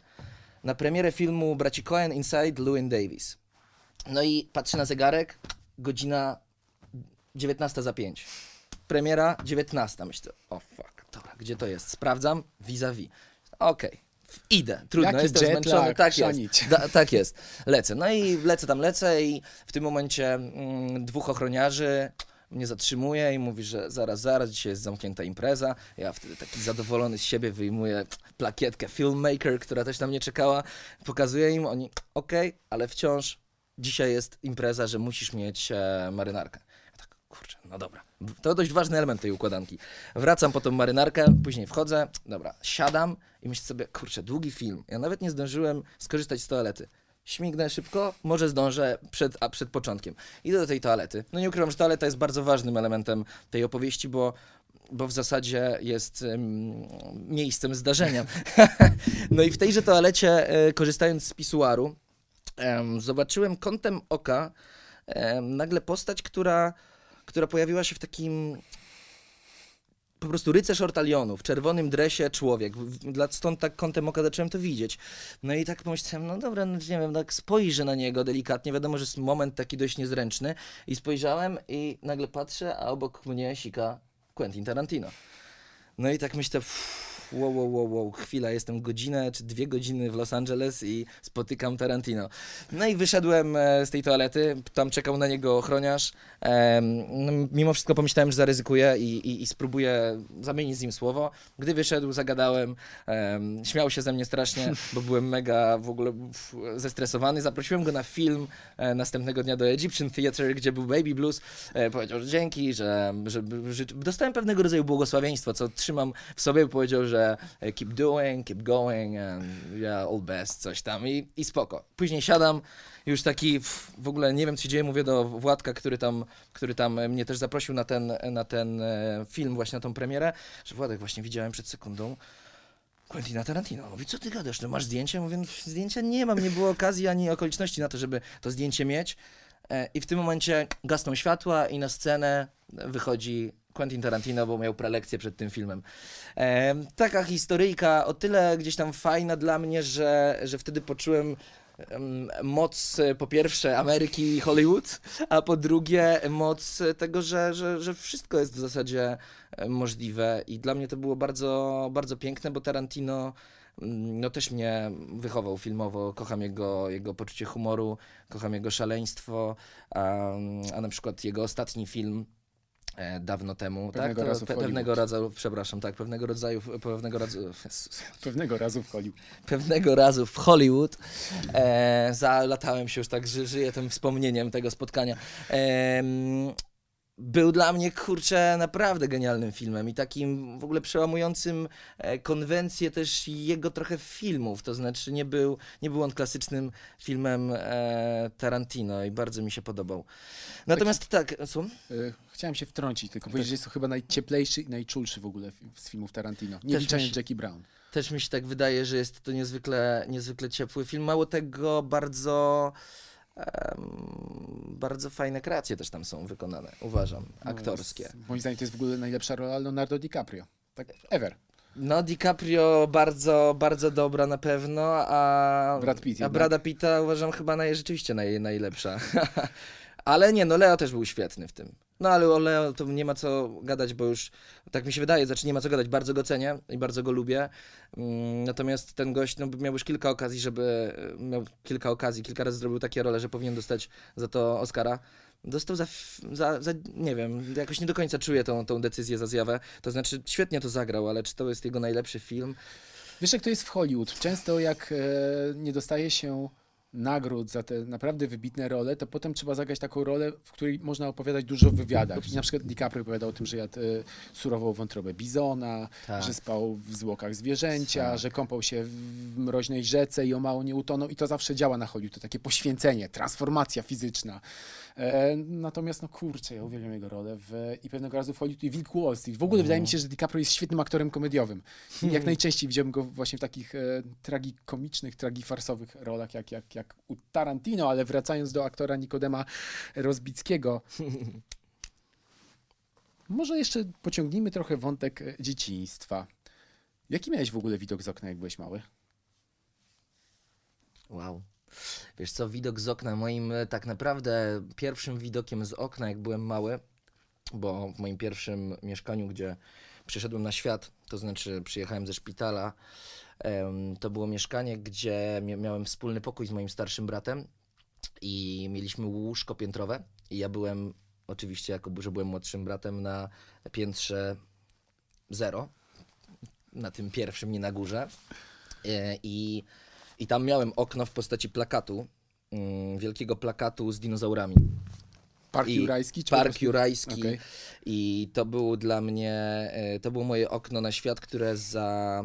Na premierę filmu Braci Coen Inside Llewyn Davis. No i patrzę na zegarek, godzina 19 za 5. Premiera 19. Myślę, o fuck, dobra, gdzie to jest? Sprawdzam, vis-a-vis. Okej, idę, trudno, Jaki jestem jet zmęczony. Tak jest, da, tak jest. Lecę, no i lecę tam, lecę i w tym momencie mm, dwóch ochroniarzy mnie zatrzymuje i mówi, że zaraz, zaraz, dzisiaj jest zamknięta impreza. Ja wtedy taki zadowolony z siebie wyjmuję plakietkę filmmaker, która też na mnie czekała. Pokazuję im, oni, okej, ale wciąż dzisiaj jest impreza, że musisz mieć e, marynarkę. Kurczę, no dobra. To dość ważny element tej układanki. Wracam po tą marynarkę, później wchodzę, dobra, siadam i myślę sobie, kurczę, długi film. Ja nawet nie zdążyłem skorzystać z toalety. Śmignę szybko, może zdążę przed, a przed początkiem. Idę do tej toalety. No nie ukrywam, że toaleta jest bardzo ważnym elementem tej opowieści, bo, bo w zasadzie jest em, miejscem zdarzenia. no i w tejże toalecie, e, korzystając z pisuaru, em, zobaczyłem kątem oka nagle postać, która, która pojawiła się w takim po prostu rycerz ortalionu w czerwonym dresie człowiek. Stąd tak kątem oka zacząłem to widzieć. No i tak pomyślałem, no dobra, no nie wiem, tak spojrzę na niego delikatnie. Wiadomo, że jest moment taki dość niezręczny. I spojrzałem i nagle patrzę, a obok mnie sika Quentin Tarantino. No i tak myślę, pff, wow, wow, wow, wow, chwila, jestem godzinę czy dwie godziny w Los Angeles i spotykam Tarantino. No i wyszedłem e, z tej toalety, tam czekał na niego ochroniarz. No, mimo wszystko pomyślałem, że zaryzykuję i, i, i spróbuję zamienić z nim słowo. Gdy wyszedł, zagadałem, em, śmiał się ze mnie strasznie, bo byłem mega w ogóle zestresowany. Zaprosiłem go na film e, następnego dnia do Egyptian Theatre, gdzie był Baby Blues. E, powiedział, że dzięki, że, że, że dostałem pewnego rodzaju błogosławieństwo, co trzymam w sobie. Powiedział, że e, keep doing, keep going, and yeah, all best, coś tam i, i spoko. Później siadam, już taki w, ogóle nie wiem, co się dzieje, mówię do Władka, który tam, który tam mnie też zaprosił na ten, na ten e, film, właśnie na tą premierę, że Władek, właśnie widziałem przed sekundą Quentina Tarantino. Mówi, co ty gadasz, no masz zdjęcie? Mówię, "No, zdjęcia nie mam, nie było okazji ani okoliczności na to, żeby to zdjęcie mieć. E, I w tym momencie gasną światła i na scenę wychodzi Quentin Tarantino, bo miał prelekcję przed tym filmem. E, taka historyjka, o tyle gdzieś tam fajna dla mnie, że, że wtedy poczułem em, moc e, po pierwsze Ameryki i Hollywood, a po drugie moc tego, że, że, że wszystko jest w zasadzie e, możliwe i dla mnie to było bardzo, bardzo piękne, bo Tarantino mm, no też mnie wychował filmowo, kocham jego, jego poczucie humoru, kocham jego szaleństwo, a, a na przykład jego ostatni film dawno temu, Pewnego tak? razu pe- pewnego rodzaju, przepraszam, tak, pewnego rodzaju, pewnego rodzaju, Pewnego razu w Hollywood. pewnego razu w Hollywood. E, zalatałem się już tak, że żyję tym wspomnieniem tego spotkania. Em, był dla mnie, kurczę, naprawdę genialnym filmem i takim w ogóle przełamującym e, konwencję też jego trochę filmów. To znaczy nie był, nie był on klasycznym filmem e, Tarantino i bardzo mi się podobał. Natomiast tak, słucham? Y, Chciałem się wtrącić, tylko powiedzieć, że jest to chyba najcieplejszy i najczulszy w ogóle z filmów Tarantino. Nie się- Jackie Brown. Też mi się tak wydaje, że jest to niezwykle, niezwykle ciepły film. Mało tego, bardzo, bardzo fajne kreacje też tam są wykonane, uważam, No, aktorskie. jest- Moim zdaniem to jest w ogóle najlepsza rola Leonardo DiCaprio. Tak, ever. No, DiCaprio bardzo, bardzo dobra na pewno, a, Brad Pitt a. Brada Pitta uważam chyba naj, rzeczywiście naj, najlepsza. ale nie, no Leo też był świetny w tym. No ale o Leo to nie ma co gadać, bo już tak mi się wydaje, znaczy nie ma co gadać, bardzo go cenię i bardzo go lubię. Mm, Natomiast ten gość no, miał już kilka okazji, żeby, miał kilka okazji, kilka razy zrobił takie role, że powinien dostać za to Oscara. Dostał za, za, za, nie wiem, jakoś nie do końca czuję tą, tą decyzję za zjawę. To znaczy, świetnie to zagrał, ale czy to jest jego najlepszy film? Wiesz, jak to jest w Hollywood? Często jak e, nie dostaje się nagród za te naprawdę wybitne role, to potem trzeba zagrać taką rolę, w której można opowiadać dużo w wywiadach. Na przykład DiCaprio opowiadał o tym, że jadł e, surową wątrobę bizona, Tak. że spał w zwłokach zwierzęcia, Tak. że kąpał się w mroźnej rzece i o mało nie utonął. I to zawsze działa na Hollywood. To takie poświęcenie, transformacja fizyczna. E, natomiast, no kurczę, ja uwielbiam jego rolę w, i pewnego razu w Hollywood i Wilk Wall Street. W ogóle wydaje mi się, że DiCaprio jest świetnym aktorem komediowym. I Jak najczęściej widziałem go właśnie w takich e, tragikomicznych, tragifarsowych rolach, jak, jak, jak u Tarantino, ale wracając do aktora Nikodema Rozbickiego, może jeszcze pociągnijmy trochę wątek dzieciństwa. Jaki miałeś w ogóle widok z okna, jak byłeś mały? Wow. Wiesz co, widok z okna, moim e, tak naprawdę pierwszym widokiem z okna, jak byłem mały, bo w moim pierwszym mieszkaniu, gdzie przyszedłem na świat, to znaczy przyjechałem ze szpitala, to było mieszkanie, gdzie mia- miałem wspólny pokój z moim starszym bratem i mieliśmy łóżko piętrowe i ja byłem, oczywiście jako że byłem młodszym bratem, na piętrze zero, na tym pierwszym, nie na górze. E, I, I tam miałem okno w postaci plakatu, mm, wielkiego plakatu z dinozaurami. Park I Jurajski? Czy Park Jurajski. Okej. I to było dla mnie, e, to było moje okno na świat, które za,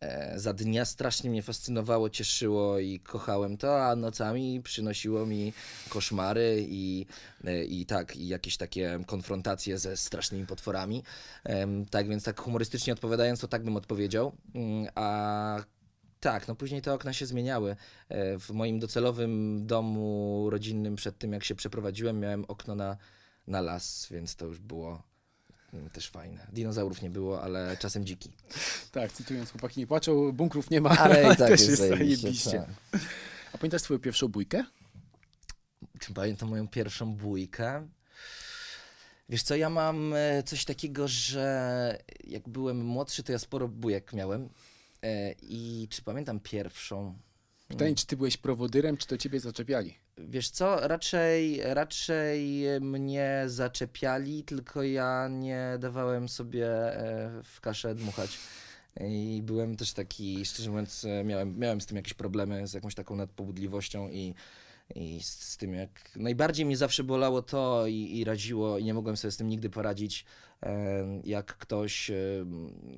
e, za dnia strasznie mnie fascynowało, cieszyło i kochałem to, a nocami przynosiło mi koszmary i, e, i tak, i jakieś takie konfrontacje ze strasznymi potworami. Tak więc tak humorystycznie odpowiadając, to tak bym odpowiedział. Mm, A tak, no później te okna się zmieniały. E, W moim docelowym domu rodzinnym przed tym, jak się przeprowadziłem, miałem okno na, na las, więc to już było Mm, Też fajne. Dinozaurów nie było, ale czasem dziki. Tak, cytując chłopaki nie płaczą, bunkrów nie ma, Ale i tak też jest jest zajebiście. tak. A pamiętasz swoją pierwszą bójkę? Czy pamiętam moją pierwszą bójkę? Wiesz co, ja mam e, coś takiego, że jak byłem młodszy, to ja sporo bójek miałem. E, I czy pamiętam pierwszą? Pytanie, czy ty byłeś prowodyrem, czy to ciebie zaczepiali? Wiesz co, raczej, raczej mnie zaczepiali, tylko ja nie dawałem sobie e, w kaszę dmuchać. I byłem też taki, szczerze mówiąc, e, miałem, miałem z tym jakieś problemy, z jakąś taką nadpobudliwością i, i z, z tym jak... Najbardziej mnie zawsze bolało to i, i raziło i nie mogłem sobie z tym nigdy poradzić, jak ktoś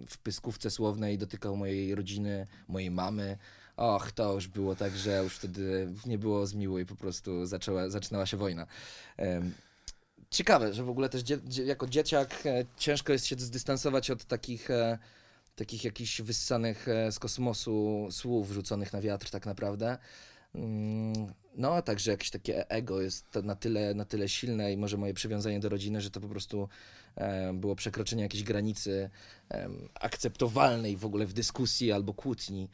w pyskówce słownej dotykał mojej rodziny, mojej mamy. Och, to już było tak, że już wtedy nie było zmiło i po prostu zaczęła, zaczynała się wojna. Ciekawe, że w ogóle też dzie, jako dzieciak e, ciężko jest się zdystansować od takich, e, takich jakichś wyssanych e, z kosmosu słów rzuconych na wiatr tak naprawdę. Mm, No, a także jakieś takie ego jest na tyle, na tyle silne i może moje przywiązanie do rodziny, że to po prostu było przekroczenie jakiejś granicy akceptowalnej w ogóle w dyskusji albo kłótni.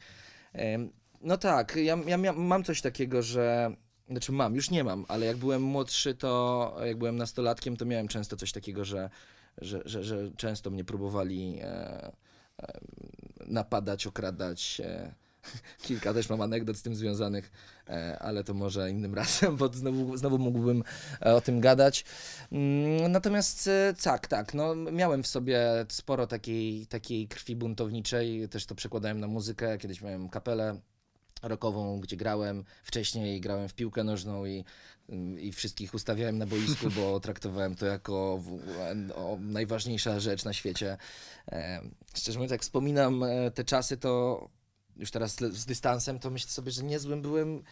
No tak, ja, ja mam coś takiego, że. Znaczy mam, już nie mam, ale jak byłem młodszy, to jak byłem nastolatkiem, to miałem często coś takiego, że, że, że, że często mnie próbowali e, e, napadać, okradać. E, kilka też mam anegdot z tym związanych, e, ale to może innym razem, bo znowu, znowu mógłbym e, o tym gadać. Mm, Natomiast e, tak, tak, no miałem w sobie sporo takiej, takiej krwi buntowniczej, też to przekładałem na muzykę, kiedyś miałem kapelę rockową, gdzie grałem, wcześniej grałem w piłkę nożną i, i wszystkich ustawiałem na boisku, bo traktowałem to jako najważniejsza rzecz na świecie. Szczerze mówiąc, jak wspominam te czasy, to już teraz z dystansem, to myślę sobie, że niezłym byłem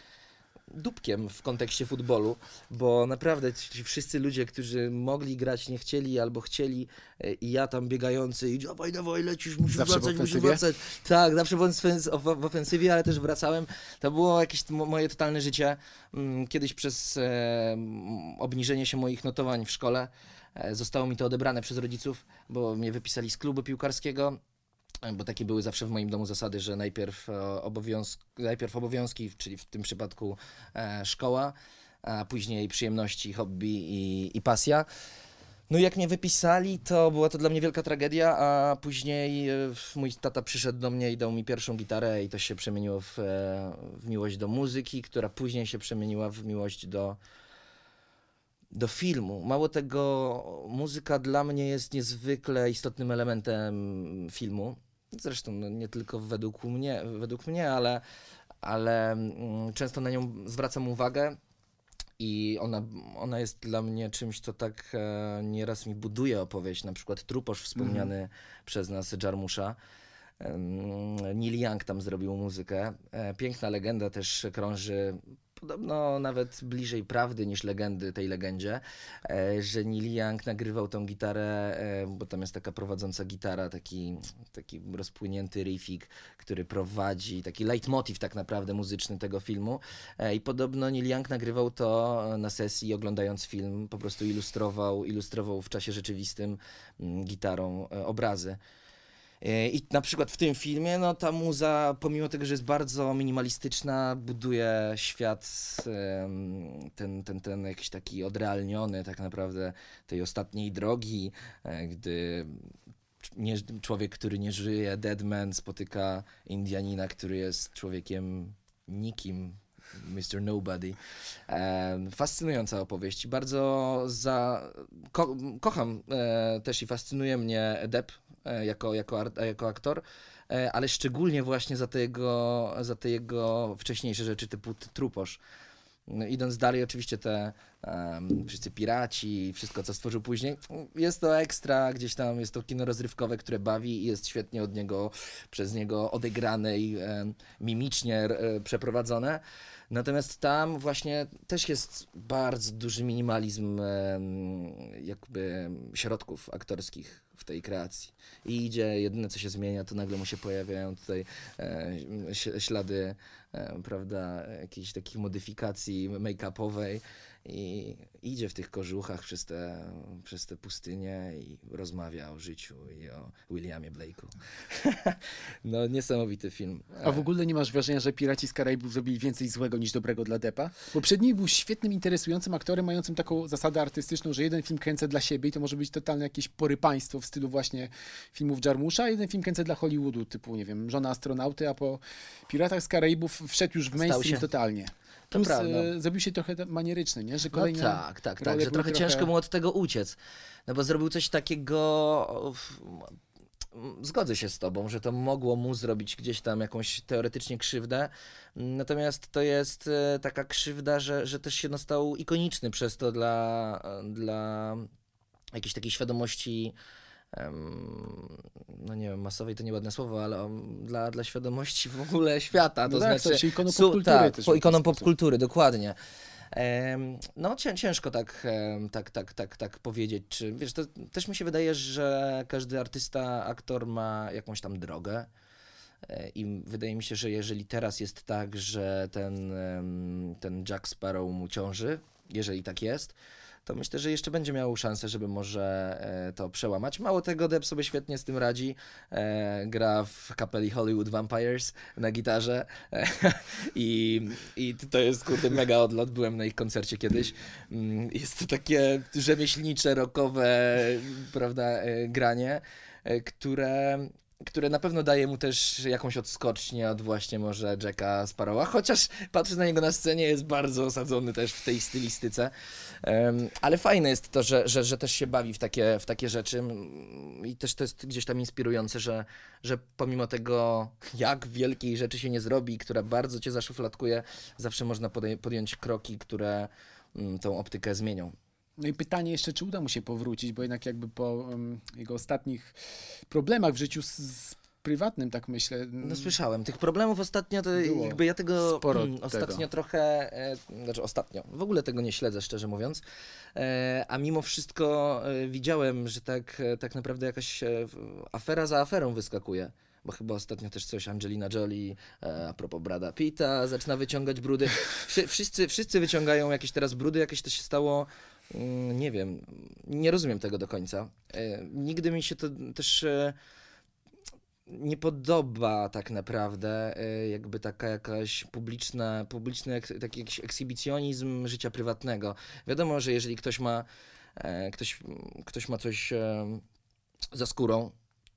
dupkiem w kontekście futbolu, bo naprawdę ci wszyscy ludzie, którzy mogli grać, nie chcieli albo chcieli e, i ja tam biegający i dawaj, dawaj, lecisz, musisz Zawsze wracać, musisz wracać. Tak, zawsze w, ofens- w, w ofensywie, ale też wracałem. To było jakieś mo- moje totalne życie. Mm, Kiedyś przez e, obniżenie się moich notowań w szkole e, zostało mi to odebrane przez rodziców, bo mnie wypisali z klubu piłkarskiego. Bo takie były zawsze w moim domu zasady, że najpierw, e, obowiązk, najpierw obowiązki, czyli w tym przypadku e, szkoła, a później przyjemności, hobby i, i pasja. No jak mnie wypisali, to była to dla mnie wielka tragedia, a później e, mój tata przyszedł do mnie i dał mi pierwszą gitarę i to się przemieniło w, w miłość do muzyki, która później się przemieniła w miłość do, do filmu. Mało tego, muzyka dla mnie jest niezwykle istotnym elementem filmu. Zresztą no, nie tylko według mnie, według mnie ale, ale mm, często na nią zwracam uwagę. I ona, ona jest dla mnie czymś, co tak e, nieraz mi buduje opowieść. Na przykład Truposz wspomniany przez nas, Jarmusza. Em, Neil Young tam zrobił muzykę. E, piękna legenda też krąży, podobno nawet bliżej prawdy niż legendy tej legendzie, e, że Neil Young nagrywał tą gitarę, e, bo tam jest taka prowadząca gitara, taki, taki rozpłynięty riffik, który prowadzi, taki leitmotiv tak naprawdę muzyczny tego filmu. E, I podobno Neil Young nagrywał to na sesji, oglądając film, po prostu ilustrował, ilustrował w czasie rzeczywistym mm, gitarą obrazy. E, I na przykład w tym filmie, no ta muza, pomimo tego, że jest bardzo minimalistyczna, buduje świat ten, ten, ten jakiś taki odrealniony tak naprawdę tej ostatniej drogi, e, gdy nie, człowiek, który nie żyje, Deadman, spotyka Indianina, który jest człowiekiem nikim, Mr. Nobody. Em, fascynująca opowieść. Bardzo za... Ko kocham e, też i fascynuje mnie Depp e, jako, jako, art, jako aktor, e, ale szczególnie właśnie za te jego, za te jego wcześniejsze rzeczy typu Truposz. No, idąc dalej, oczywiście te em, wszyscy piraci, wszystko co stworzył później, jest to ekstra, gdzieś tam jest to kino rozrywkowe, które bawi i jest świetnie od niego, przez niego odegrane i em, mimicznie e, przeprowadzone. Natomiast tam właśnie też jest bardzo duży minimalizm jakby środków aktorskich w tej kreacji. I idzie, jedyne co się zmienia, to nagle mu się pojawiają tutaj e, ślady, e, prawda, jakiejś takich modyfikacji make-upowej i idzie w tych kożuchach przez te, przez te pustynie i rozmawia o życiu i o Williamie Blake'u. no niesamowity film. A w ogóle nie masz wrażenia, że Piraci z Karaibów zrobili więcej złego niż dobrego dla Deppa? Bo przed nim był świetnym, interesującym aktorem, mającym taką zasadę artystyczną, że jeden film kręcę dla siebie i to może być totalne jakieś porypaństwo w stylu właśnie filmów Jarmusza, a jeden film kręcę dla Hollywoodu, typu, nie wiem, Żona astronauty, a po Piratach z Karaibów wszedł już w mainstream totalnie. Plus prawda. e, zrobił się trochę manieryczny, nie? Że No kolejne tak, tak, tak, role że trochę ciężko mu od tego uciec. No bo zrobił coś takiego. Zgodzę się z tobą, że to mogło mu zrobić gdzieś tam jakąś teoretycznie krzywdę. Natomiast to jest e, taka krzywda, że, że też się no, stał ikoniczny przez to dla, dla jakiejś takiej świadomości. No nie wiem, masowej to nieładne słowo, ale dla, dla świadomości w ogóle świata. To No tak, znaczy, ikoną popkultury tak, po ikoną popkultury, dokładnie. No cię, ciężko tak, tak, tak, tak, tak powiedzieć, czy wiesz, to też mi się wydaje, że każdy artysta, aktor ma jakąś tam drogę E, i wydaje mi się, że jeżeli teraz jest tak, że ten, ten Jack Sparrow mu ciąży, jeżeli tak jest, to myślę, że jeszcze będzie miał szansę, żeby może e, to przełamać. Mało tego, Depp sobie świetnie z tym radzi. E, gra w kapeli Hollywood Vampires na gitarze e, i, i to jest kurde mega odlot. Byłem na ich koncercie kiedyś. Mm, Jest to takie rzemieślnicze, rockowe, prawda, granie, które które na pewno daje mu też jakąś odskocznię od właśnie może Jacka Sparrowa, chociaż patrzę na niego na scenie, jest bardzo osadzony też w tej stylistyce. Em, ale fajne jest to, że, że, że też się bawi w takie, w takie rzeczy i też to jest gdzieś tam inspirujące, że, że pomimo tego, jak wielkiej rzeczy się nie zrobi, która bardzo cię zaszufladkuje, zawsze można podej- podjąć kroki, które tą optykę zmienią. No i pytanie jeszcze, czy uda mu się powrócić, bo jednak jakby po em, jego ostatnich problemach w życiu z, z prywatnym, tak myślę. No słyszałem, tych problemów ostatnio to Było jakby ja tego mm, ostatnio tego. trochę, e, znaczy ostatnio, w ogóle tego nie śledzę szczerze mówiąc, e, a mimo wszystko e, widziałem, że tak, e, tak naprawdę jakaś e, afera za aferą wyskakuje. Bo chyba ostatnio też coś Angelina Jolie, e, a propos Brada Pitta, zaczyna wyciągać brudy. Wszy, wszyscy, wszyscy wyciągają jakieś teraz brudy, jakieś to się stało, mm, nie wiem, nie rozumiem tego do końca. E, nigdy mi się to też e, nie podoba tak naprawdę e, jakby taka jakaś publiczna, publiczny taki jakiś ekshibicjonizm życia prywatnego. Wiadomo, że jeżeli ktoś ma, ktoś, ktoś ma coś za skórą,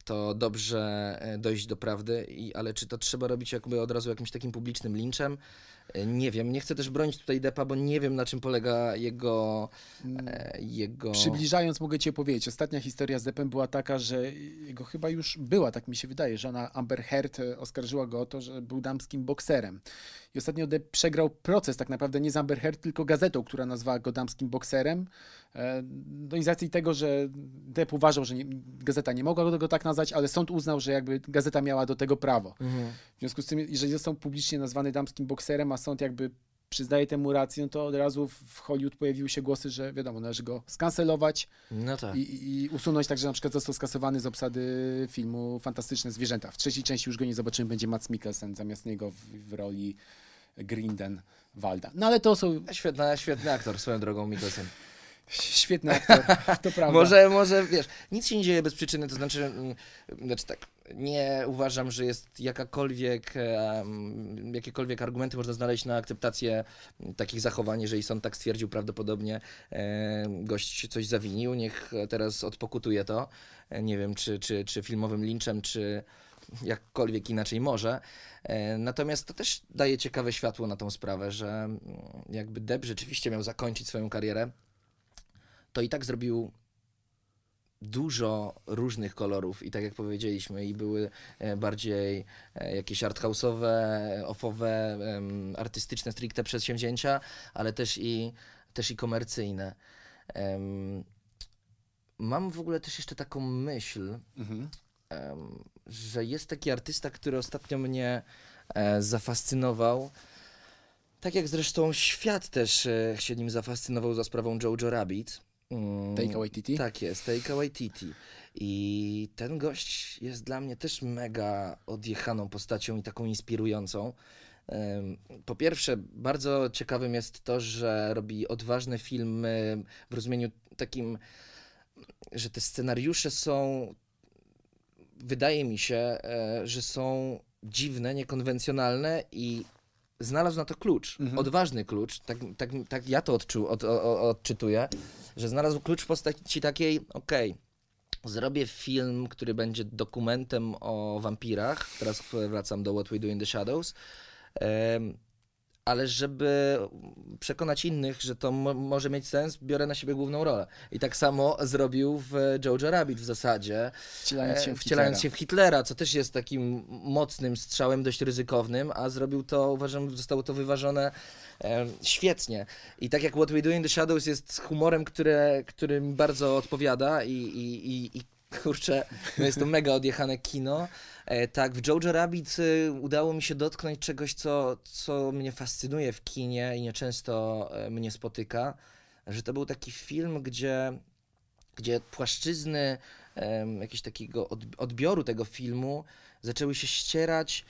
to dobrze dojść do prawdy, ale czy to trzeba robić jakby od razu jakimś takim publicznym linczem? Nie wiem, nie chcę też bronić tutaj Depa, bo nie wiem na czym polega jego, e, jego... Przybliżając, mogę ci opowiedzieć. Ostatnia historia z Deppem była taka, że jego chyba już była, tak mi się wydaje, że ona Amber Heard e, oskarżyła go o to, że był damskim bokserem. I ostatnio Depp przegrał proces tak naprawdę nie z Amber Heard, tylko gazetą, która nazwała go damskim bokserem. E, No i z racji tego, że Depp uważał, że nie, gazeta nie mogła go tak nazwać, ale sąd uznał, że jakby gazeta miała do tego prawo. Mhm. W związku z tym, jeżeli został publicznie nazwany damskim bokserem, a sąd jakby przyznaje temu rację, no to od razu w Hollywood pojawiły się głosy, że wiadomo, należy go skancelować No tak. i, i usunąć, także na przykład został skasowany z obsady filmu Fantastyczne Zwierzęta. W trzeciej części już go nie zobaczymy, będzie Mats Mikkelsen zamiast niego w, w roli Grinden Walda. No ale to są Świetna, świetny aktor swoją drogą Mikkelsen. Świetne aktor, to prawda. Może, może, wiesz, nic się nie dzieje bez przyczyny, to znaczy, mm, znaczy tak, nie uważam, że jest jakakolwiek, em, jakiekolwiek argumenty można znaleźć na akceptację takich zachowań, jeżeli sąd tak stwierdził, prawdopodobnie em, gość coś zawinił, niech teraz odpokutuje to, E, nie wiem, czy, czy, czy filmowym linczem, czy jakkolwiek inaczej może. E, Natomiast to też daje ciekawe światło na tą sprawę, że mm, jakby Depp rzeczywiście miał zakończyć swoją karierę, to i tak zrobił dużo różnych kolorów i tak jak powiedzieliśmy, i były e, bardziej e, jakieś arthouse'owe, offowe, em, artystyczne stricte przedsięwzięcia, ale też i, też i komercyjne. Mam w ogóle też jeszcze taką myśl, Mhm. że jest taki artysta, który ostatnio mnie e, zafascynował. Tak jak zresztą świat też się nim zafascynował za sprawą Jojo Rabbit. Mm, Taika Waititi? Tak jest, Taika Waititi. I ten gość jest dla mnie też mega odjechaną postacią i taką inspirującą. Po pierwsze, bardzo ciekawym jest to, że robi odważne filmy w rozumieniu takim, że te scenariusze są, wydaje mi się, e, że są dziwne, niekonwencjonalne i znalazł na to klucz, Mhm. odważny klucz, tak, tak, tak ja to odczu, od, o, o- odczytuję, że znalazł klucz w postaci takiej, okej, zrobię film, który będzie dokumentem o wampirach, teraz wracam do What We Do in the Shadows, em, ale żeby przekonać innych, że to mo- może mieć sens, biorę na siebie główną rolę. I tak samo zrobił w Jojo Rabbit w zasadzie, Wcielając się e, w wcielając Hitlera. się w Hitlera, co też jest takim mocnym strzałem, dość ryzykownym, a zrobił to, uważam, zostało to wyważone e, świetnie. I tak jak What We Do in the Shadows jest humorem, które, który mi bardzo odpowiada i, i, i, i kurczę, no jest to mega odjechane kino. E, tak, w Jojo Rabbit y, udało mi się dotknąć czegoś, co, co mnie fascynuje w kinie i nieczęsto e, mnie spotyka, że to był taki film, gdzie gdzie płaszczyzny em, jakiegoś takiego od, odbioru tego filmu zaczęły się ścierać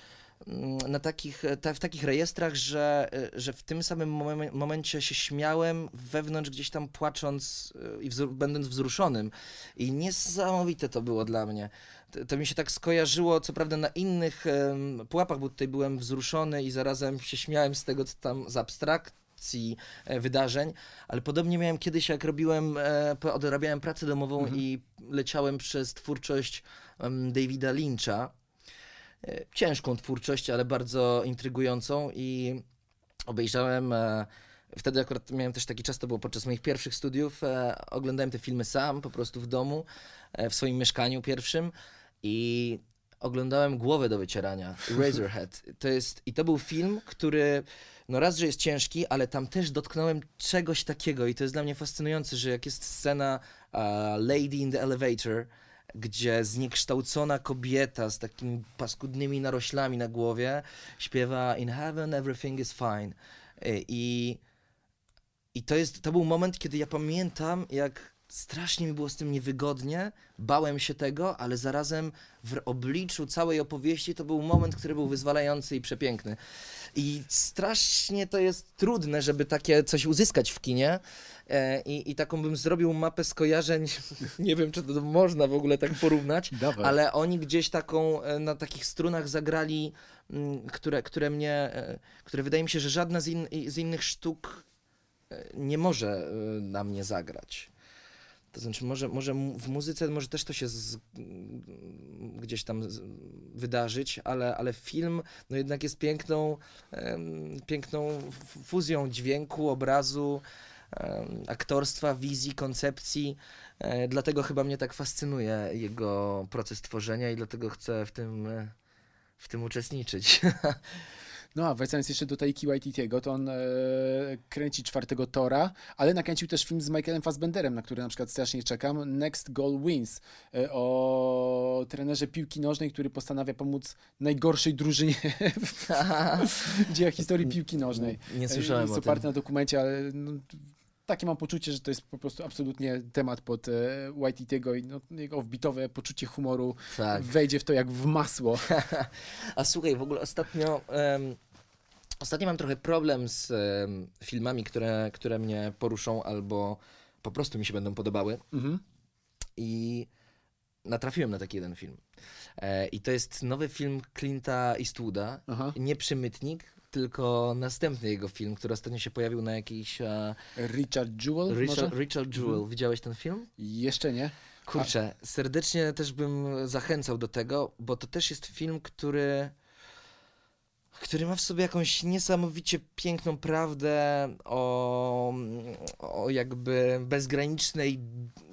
na takich, ta, w takich rejestrach, że, e, że w tym samym momen- momencie się śmiałem, wewnątrz gdzieś tam płacząc e, i wzru- będąc wzruszonym. I niesamowite to było dla mnie. To, to mi się tak skojarzyło, co prawda na innych em, pułapach, bo tutaj byłem wzruszony i zarazem się śmiałem z tego, co tam z abstrakcji e, wydarzeń, ale podobnie miałem kiedyś, jak robiłem, e, odrabiałem pracę domową Mhm. i leciałem przez twórczość Davida Lyncha. E, Ciężką twórczość, ale bardzo intrygującą i obejrzałem. E, wtedy akurat miałem też taki czas, to było podczas moich pierwszych studiów. E, oglądałem te filmy sam, po prostu w domu, w swoim mieszkaniu pierwszym i oglądałem Głowę do wycierania, Razorhead. To jest, I to był film, który no raz, że jest ciężki, ale tam też dotknąłem czegoś takiego i to jest dla mnie fascynujące, że jak jest scena uh, Lady in the Elevator, gdzie zniekształcona kobieta z takimi paskudnymi naroślami na głowie śpiewa In heaven everything is fine. Y, I, i to, jest, to był moment, kiedy ja pamiętam, jak strasznie mi było z tym niewygodnie, bałem się tego, ale zarazem w obliczu całej opowieści to był moment, który był wyzwalający i przepiękny. I strasznie to jest trudne, żeby takie coś uzyskać w kinie. E, I, I taką bym zrobił mapę skojarzeń. Nie wiem, czy to można w ogóle tak porównać, Dawaj. ale oni gdzieś taką e, na takich strunach zagrali, mm, które, które mnie, e, które wydaje mi się, że żadna z, in, z innych sztuk nie może na mnie zagrać. To znaczy, może, może w muzyce może też to się z, mm, gdzieś tam z, wydarzyć, ale, ale film no jednak jest piękną, em, piękną fuzją dźwięku, obrazu, aktorstwa, wizji, koncepcji. E, dlatego chyba mnie tak fascynuje jego proces tworzenia i dlatego chcę w tym, e, w tym uczestniczyć. No a wracając jeszcze do Taiki Waititiego, to on e, kręci czwartego Tora, ale nakręcił też film z Michaelem Fassbenderem, na który na przykład strasznie czekam, Next Goal Wins, e, o trenerze piłki nożnej, który postanawia pomóc najgorszej drużynie w dziejach historii piłki nożnej. Nie E, słyszałem Jest o tym. oparte na dokumencie, ale no, takie mam poczucie, że to jest po prostu absolutnie temat pod e, Waititiego i no, jego wbitowe poczucie humoru Tak. wejdzie w to jak w masło. A słuchaj, w ogóle ostatnio. em, ostatnio mam trochę problem z em, filmami, które, które mnie poruszą albo po prostu mi się będą podobały. Mhm. I natrafiłem na taki jeden film. E, I to jest nowy film Clint'a Eastwooda. Aha. Nie Przymytnik, tylko następny jego film, który ostatnio się pojawił na jakiejś. E, Richard Jewell może? Richard, Richard Jewell. Widziałeś ten film? Jeszcze nie. Kurczę, serdecznie też bym zachęcał do tego, bo to też jest film, który, który ma w sobie jakąś niesamowicie piękną prawdę o, o jakby bezgranicznej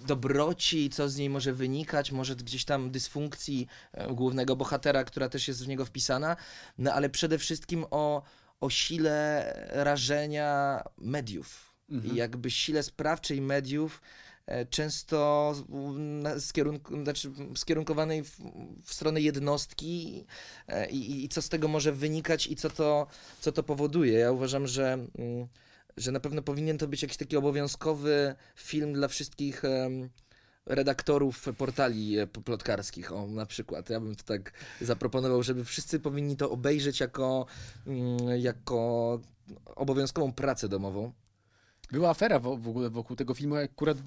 dobroci, co z niej może wynikać, może gdzieś tam dysfunkcji e, głównego bohatera, która też jest w niego wpisana, no ale przede wszystkim o, o sile rażenia mediów Mhm. i jakby sile sprawczej mediów często z- na- skierunk- znaczy skierunkowanej w, w stronę jednostki e, i, i, co z tego może wynikać i co to, co to powoduje. Ja uważam, że mm, że na pewno powinien to być jakiś taki obowiązkowy film dla wszystkich redaktorów portali e, plotkarskich, o na przykład. Ja bym to tak zaproponował, żeby wszyscy powinni to obejrzeć jako, mm, jako obowiązkową pracę domową. Była afera wo- w ogóle wokół tego filmu, akurat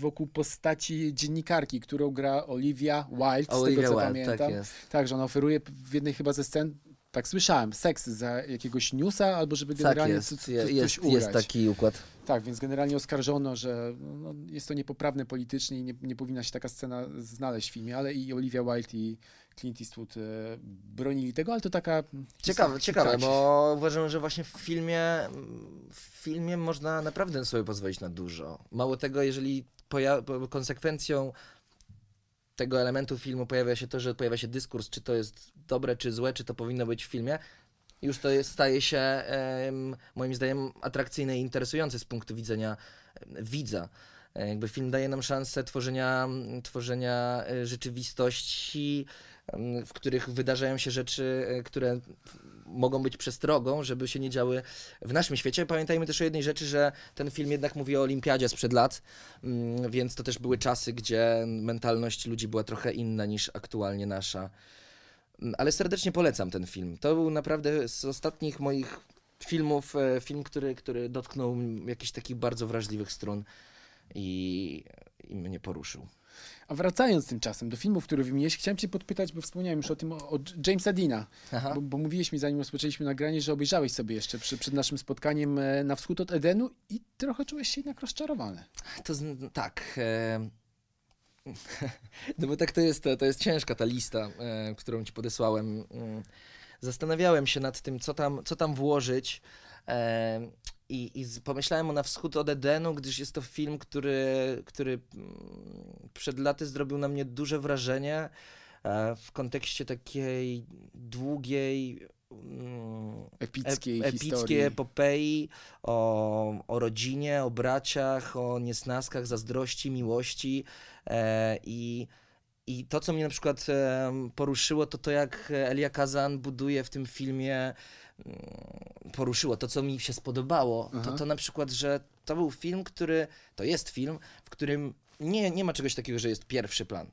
wokół postaci dziennikarki, którą gra Olivia Wilde, z Olivia tego co Wilde, pamiętam. tak jest. Tak, że ona oferuje w jednej chyba ze scen, tak słyszałem, seks za jakiegoś newsa, albo żeby Tak generalnie jest, co, co, je- coś jest, jest taki układ. Tak, więc generalnie oskarżono, że no, jest to niepoprawne politycznie i nie, nie powinna się taka scena znaleźć w filmie, ale i Olivia Wilde i Clint Eastwood e, bronili tego, ale to taka... Ciekawe, tak, ciekawe, tak. bo uważam, że właśnie w filmie, w filmie można naprawdę sobie pozwolić na dużo. Mało tego, jeżeli konsekwencją tego elementu filmu pojawia się to, że pojawia się dyskurs, czy to jest dobre, czy złe, czy to powinno być w filmie, już to jest, staje się moim zdaniem atrakcyjne i interesujące z punktu widzenia widza. E, Jakby film daje nam szansę tworzenia, tworzenia e, rzeczywistości, w których wydarzają się rzeczy, e, które mogą być przestrogą, żeby się nie działy w naszym świecie. Pamiętajmy też o jednej rzeczy, że ten film jednak mówi o olimpiadzie sprzed lat, mm, więc to też były czasy, gdzie mentalność ludzi była trochę inna niż aktualnie nasza. Mm, Ale serdecznie polecam ten film. To był naprawdę z ostatnich moich filmów, e, film, który, który dotknął jakichś takich bardzo wrażliwych strun i, i mnie poruszył. A wracając tymczasem do filmów, które wymieniłeś, chciałem cię podpytać, bo wspomniałem już o tym, o, o Jamesa Aha. bo, bo mówiłeś mi, zanim rozpoczęliśmy nagranie, że obejrzałeś sobie jeszcze przy, przed naszym spotkaniem e, Na Wschód od Edenu i trochę czułeś się jednak rozczarowany. To tak. E, no bo tak to jest, to, to jest ciężka ta lista, e, którą ci podesłałem. Mm, Zastanawiałem się nad tym, co tam, co tam włożyć. E, i, I pomyślałem o Na Wschód od Edenu, gdyż jest to film, który, który mm, przed laty zrobił na mnie duże wrażenie e, w kontekście takiej długiej, mm, Epickiej ep- historii. epickiej epopei o, o rodzinie, o braciach, o niesnaskach, zazdrości, miłości e, i i to, co mnie na przykład poruszyło, to to, jak Elia Kazan buduje w tym filmie, poruszyło, to, co mi się spodobało, to Aha. to na przykład, że to był film, który, to jest film, w którym nie, nie ma czegoś takiego, że jest pierwszy plan.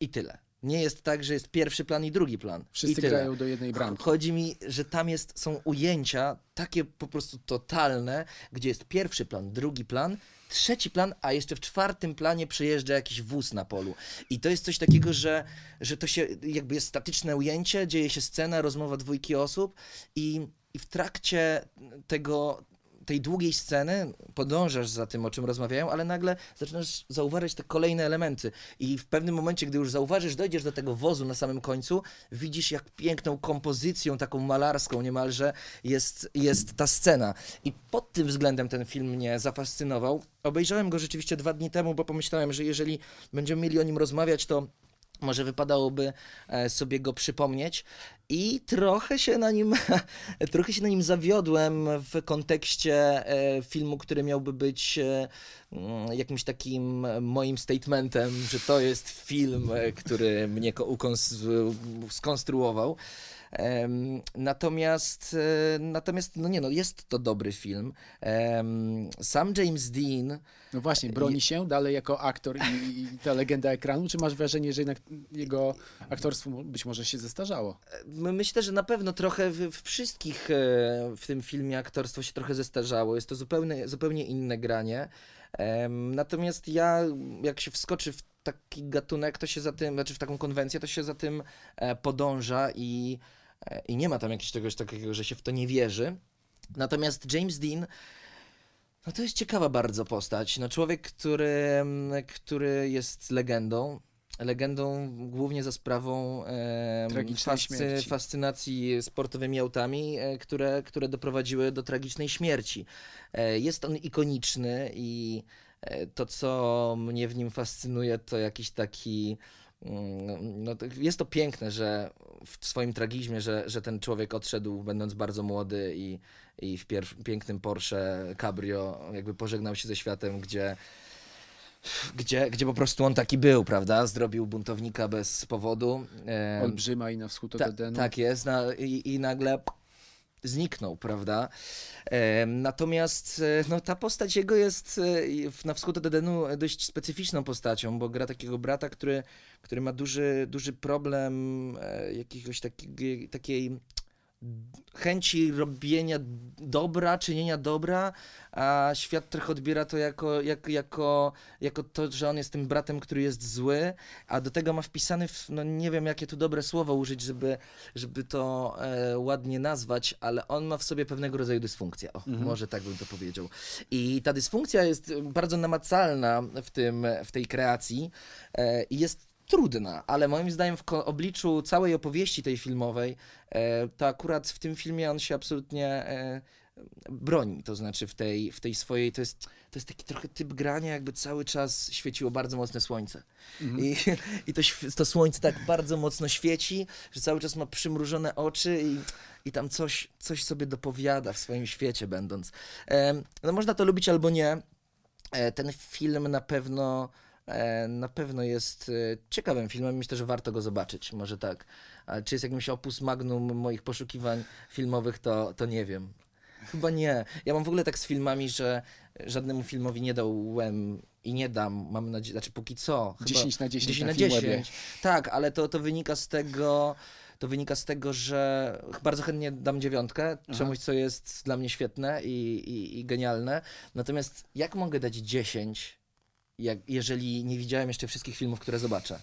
I tyle. Nie jest tak, że jest pierwszy plan i drugi plan. Wszyscy grają do jednej bramki. Chodzi mi, że tam jest, są ujęcia takie po prostu totalne, gdzie jest pierwszy plan, drugi plan, trzeci plan, a jeszcze w czwartym planie przejeżdża jakiś wóz na polu. I to jest coś takiego, że, że to się jakby jest statyczne ujęcie, dzieje się scena, rozmowa dwójki osób i, i w trakcie tego tej długiej sceny podążasz za tym, o czym rozmawiają, ale nagle zaczynasz zauważać te kolejne elementy. I w pewnym momencie, gdy już zauważysz, dojdziesz do tego wozu na samym końcu, widzisz, jak piękną kompozycją, taką malarską niemalże jest, jest ta scena. I pod tym względem ten film mnie zafascynował. Obejrzałem go rzeczywiście dwa dni temu, bo pomyślałem, że jeżeli będziemy mieli o nim rozmawiać, to może wypadałoby e, sobie go przypomnieć i trochę się na nim trochę się na nim zawiodłem w kontekście e, filmu, który miałby być e, mm, jakimś takim moim statementem, że to jest film, który mnie skonstruował. Natomiast, e, natomiast, no nie no, jest to dobry film. Sam James Dean, No właśnie, broni się dalej jako aktor i, i ta legenda ekranu, czy masz wrażenie, że jednak jego aktorstwo być może się zestarzało? My- Myślę, że na pewno trochę w, w wszystkich e, w tym filmie aktorstwo się trochę zestarzało. Jest to zupełnie, zupełnie inne granie. Natomiast ja, jak się wskoczy w taki gatunek, to się za tym, znaczy w taką konwencję, to się za tym e, podąża i, e, i nie ma tam jakiegoś czegoś takiego, że się w to nie wierzy. Natomiast James Dean, no to jest ciekawa bardzo postać. No człowiek, który, mm, który jest legendą. Legendą głównie za sprawą Tragicznej śmierci. fascynacji sportowymi autami, e, które, które doprowadziły do tragicznej śmierci. E, Jest on ikoniczny i e, to, co mnie w nim fascynuje, to jakiś taki. mm, No, jest to piękne, że w swoim tragizmie, że, że ten człowiek odszedł, będąc bardzo młody i, i w pięknym Porsche Cabrio, jakby pożegnał się ze światem, gdzie, gdzie, gdzie po prostu on taki był, prawda? Zrobił buntownika bez powodu. Em, Olbrzyma i na wschód od ta, Edenu. tak jest. Na, i, I nagle zniknął, prawda? E, natomiast e, no, ta postać jego jest e, w- na wschód od Edenu dość specyficzną postacią, bo gra takiego brata, który, który ma duży, duży problem e, jakiegoś takiej, takiej chęci robienia dobra, czynienia dobra, a świat trochę odbiera to jako, jak, jako, jako to, że on jest tym bratem, który jest zły, a do tego ma wpisany, w, no nie wiem jakie tu dobre słowo użyć, żeby, żeby to e, ładnie nazwać, ale on ma w sobie pewnego rodzaju dysfunkcję. O, może tak bym to powiedział. I ta dysfunkcja jest bardzo namacalna w, tym, w tej kreacji e, i jest trudna, ale moim zdaniem w obliczu całej opowieści tej filmowej, e, to akurat w tym filmie on się absolutnie e, broni, to znaczy w tej, w tej swojej, to jest, to jest taki trochę typ grania, jakby cały czas świeciło bardzo mocne słońce. I, i to, to słońce tak bardzo mocno świeci, że cały czas ma przymrużone oczy i, i tam coś, coś sobie dopowiada w swoim świecie będąc. Em, no można to lubić albo nie. E, Ten film na pewno e, na pewno jest e, ciekawym filmem. Myślę, że warto go zobaczyć. Może tak. Ale czy jest jakimś opus magnum moich poszukiwań filmowych, to, to nie wiem. Chyba nie. Ja mam w ogóle tak z filmami, że żadnemu filmowi nie dałem i nie dam, mam nadzieję, znaczy póki co. Chyba 10 na 10 10 na na Filmwebie. 10. Tak, ale to, to wynika z tego, to wynika z tego, że bardzo chętnie dam dziewiątkę, Aha. czemuś, co jest dla mnie świetne i, i, i genialne. Natomiast jak mogę dać 10, jak, jeżeli nie widziałem jeszcze wszystkich filmów, które zobaczę?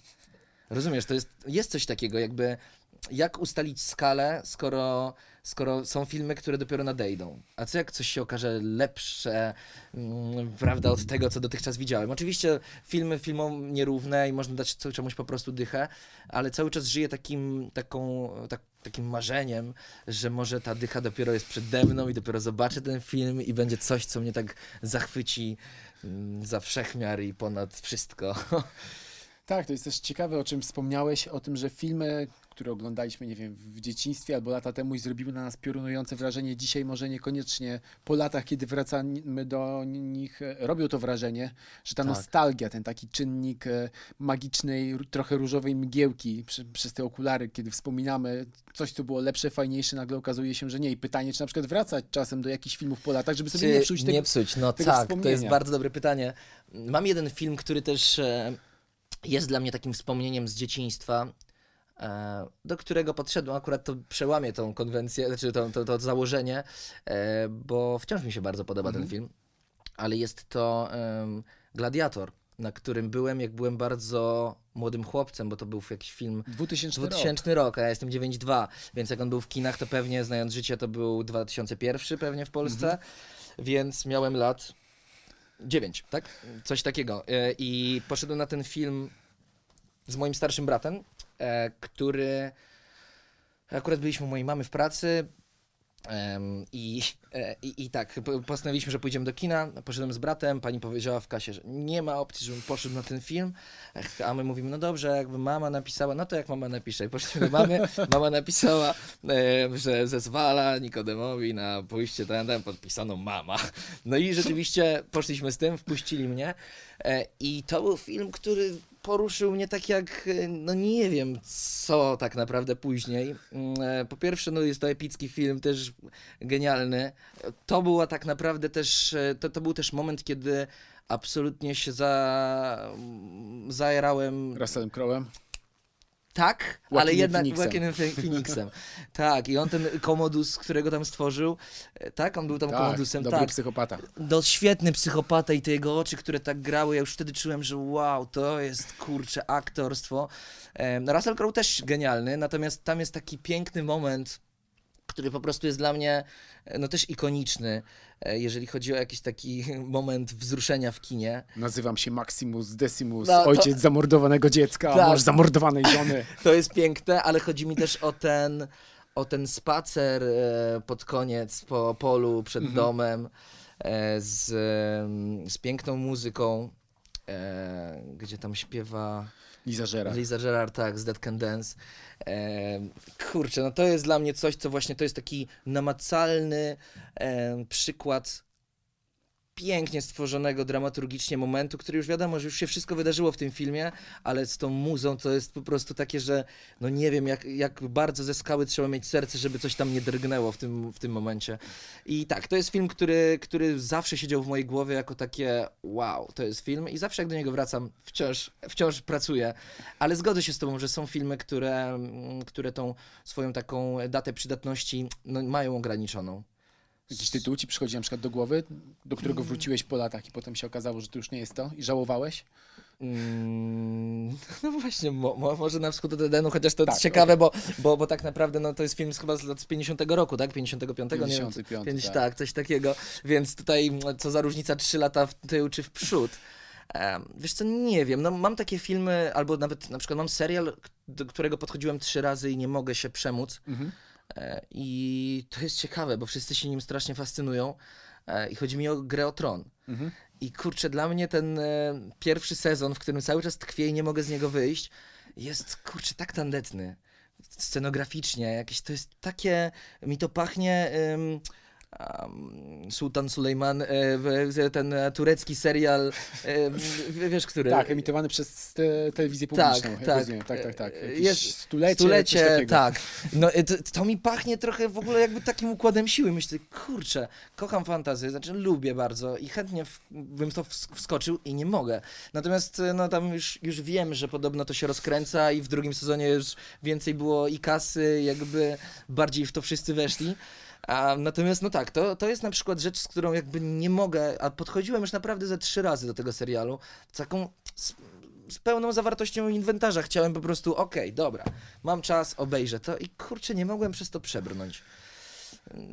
Rozumiesz, to jest, jest coś takiego, jakby jak ustalić skalę, skoro, skoro są filmy, które dopiero nadejdą? A co jak coś się okaże lepsze, mm, prawda, od tego, co dotychczas widziałem? Oczywiście filmy filmom nierówne i można dać czemuś po prostu dychę, ale cały czas żyję takim, taką, tak, takim marzeniem, że może ta dycha dopiero jest przede mną i dopiero zobaczę ten film i będzie coś, co mnie tak zachwyci za wszechmiar i ponad wszystko. Tak, to jest też ciekawe, o czym wspomniałeś, o tym, że filmy, które oglądaliśmy, nie wiem, w dzieciństwie albo lata temu i zrobiły na nas piorunujące wrażenie, dzisiaj może niekoniecznie po latach, kiedy wracamy do nich, e, robią to wrażenie, że ta Tak. nostalgia, ten taki czynnik e, magicznej, trochę różowej mgiełki przy, przez te okulary, kiedy wspominamy coś, co było lepsze, fajniejsze, nagle okazuje się, że nie. I pytanie, czy na przykład wracać czasem do jakichś filmów po latach, żeby sobie Czy nie psuć tego. nie psuć, no tak, to jest bardzo dobre pytanie. Mam jeden film, który też e, jest dla mnie takim wspomnieniem z dzieciństwa, e, do którego podszedłem, akurat to przełamie tą konwencję, znaczy to, to, to założenie, e, bo wciąż mi się bardzo podoba ten film, ale jest to em, Gladiator, na którym byłem, jak byłem bardzo młodym chłopcem, bo to był jakiś film 2000 rok. 2000 rok, a ja jestem 9,2, więc jak on był w kinach, to pewnie, znając życie, to był 2001 pewnie w Polsce, więc miałem lat 9, tak? Coś takiego. E, I poszedłem na ten film z moim starszym bratem, e, który akurat byliśmy u mojej mamy w pracy. I, e, i, I tak, po- postanowiliśmy, że pójdziemy do kina. Poszedłem z bratem. Pani powiedziała w kasie, że nie ma opcji, żebym poszedł na ten film. A my mówimy, no dobrze, jakby mama napisała, no to jak mama napisze. I poszliśmy do mamy, mama napisała, e, że zezwala Nikodemowi na pójście tam, tam podpisano mama. No i rzeczywiście poszliśmy z tym, wpuścili mnie e, i to był film, który poruszył mnie tak jak, e, no nie wiem co tak naprawdę później. Mm, e, Po pierwsze, no jest to epicki film, też genialny. To była tak naprawdę też, e, to, to był też moment, kiedy absolutnie się za, mm, zajerałem Russellem Crowem. Tak, ale Joaquinem jednak Phoenixem. Joaquinem Phoenixem. tak, i on ten komodus, którego tam stworzył, e, tak, on był tam Tak, komodusem, dobry tak. psychopata. No świetny psychopata i te jego oczy, które tak grały, ja już wtedy czułem, że wow, to jest kurcze aktorstwo. Em, Russell Crowe też genialny, natomiast tam jest taki piękny moment, który po prostu jest dla mnie e, no też ikoniczny, e, jeżeli chodzi o jakiś taki moment wzruszenia w kinie. Nazywam się Maximus Decimus, No, to- ojciec zamordowanego dziecka, Tak. może zamordowanej żony. To jest piękne, ale chodzi mi też o ten, o ten spacer e, pod koniec po polu przed Mhm. domem z, z piękną muzyką, gdzie tam śpiewa Liza Żera. Liza Gerard, tak, z Dead Can Dance. E, kurczę, no to jest dla mnie coś, co właśnie to jest taki namacalny e, przykład pięknie stworzonego dramaturgicznie momentu, który już wiadomo, że już się wszystko wydarzyło w tym filmie, ale z tą muzą to jest po prostu takie, że no nie wiem, jak, jak bardzo ze skały trzeba mieć serce, żeby coś tam nie drgnęło w tym, w tym momencie. I tak, to jest film, który, który zawsze siedział w mojej głowie jako takie wow, to jest film i zawsze jak do niego wracam, wciąż, wciąż pracuję. Ale zgodzę się z tobą, że są filmy, które, które tą swoją taką datę przydatności no, mają ograniczoną. Jakiś tytuł ci przychodzi na przykład do głowy, do którego wróciłeś po latach i potem się okazało, że to już nie jest to i żałowałeś? Mm, no właśnie, mo, mo, może na wschód od Edenu, chociaż to Tak, ciekawe, bo, bo, bo tak naprawdę no, to jest film z chyba z lat z 50 roku, tak? 55, nie wiem. 55, Pięć- tak. tak, coś takiego. Więc tutaj mm, co za różnica 3 lata w tył czy w przód. Wiesz co, nie wiem, no mam takie filmy, albo nawet na przykład mam serial, do którego podchodziłem trzy razy i nie mogę się przemóc. Mhm. E, I to jest ciekawe, bo wszyscy się nim strasznie fascynują. E, I chodzi mi o grę o tron. Mhm. I kurczę, dla mnie ten e, pierwszy sezon, w którym cały czas tkwię i nie mogę z niego wyjść, jest kurczę tak tandetny. Scenograficznie, jakieś to jest takie. Mi to pachnie. Um, Sultan Sulejman, e, ten turecki serial, e, wiesz, który. Tak, emitowany przez te, telewizję Tak, publiczną. jak tak. rozumiem. tak, tak, tak. Jest stulecie, Stulecie, tak. No, e, to, to mi pachnie trochę w ogóle jakby takim układem siły. Myślę, kurczę, kocham fantazję, znaczy lubię bardzo i chętnie w, bym to ws- wskoczył i nie mogę. Natomiast no tam już, już wiem, że podobno to się rozkręca i w drugim sezonie już więcej było i kasy, jakby bardziej w to wszyscy weszli. A, natomiast no tak, to, to jest na przykład rzecz, z którą jakby nie mogę, a podchodziłem już naprawdę ze trzy razy do tego serialu, z taką z, z pełną zawartością inwentarza. Chciałem po prostu, okej, dobra, mam czas, obejrzę to i kurczę, nie mogłem przez to przebrnąć.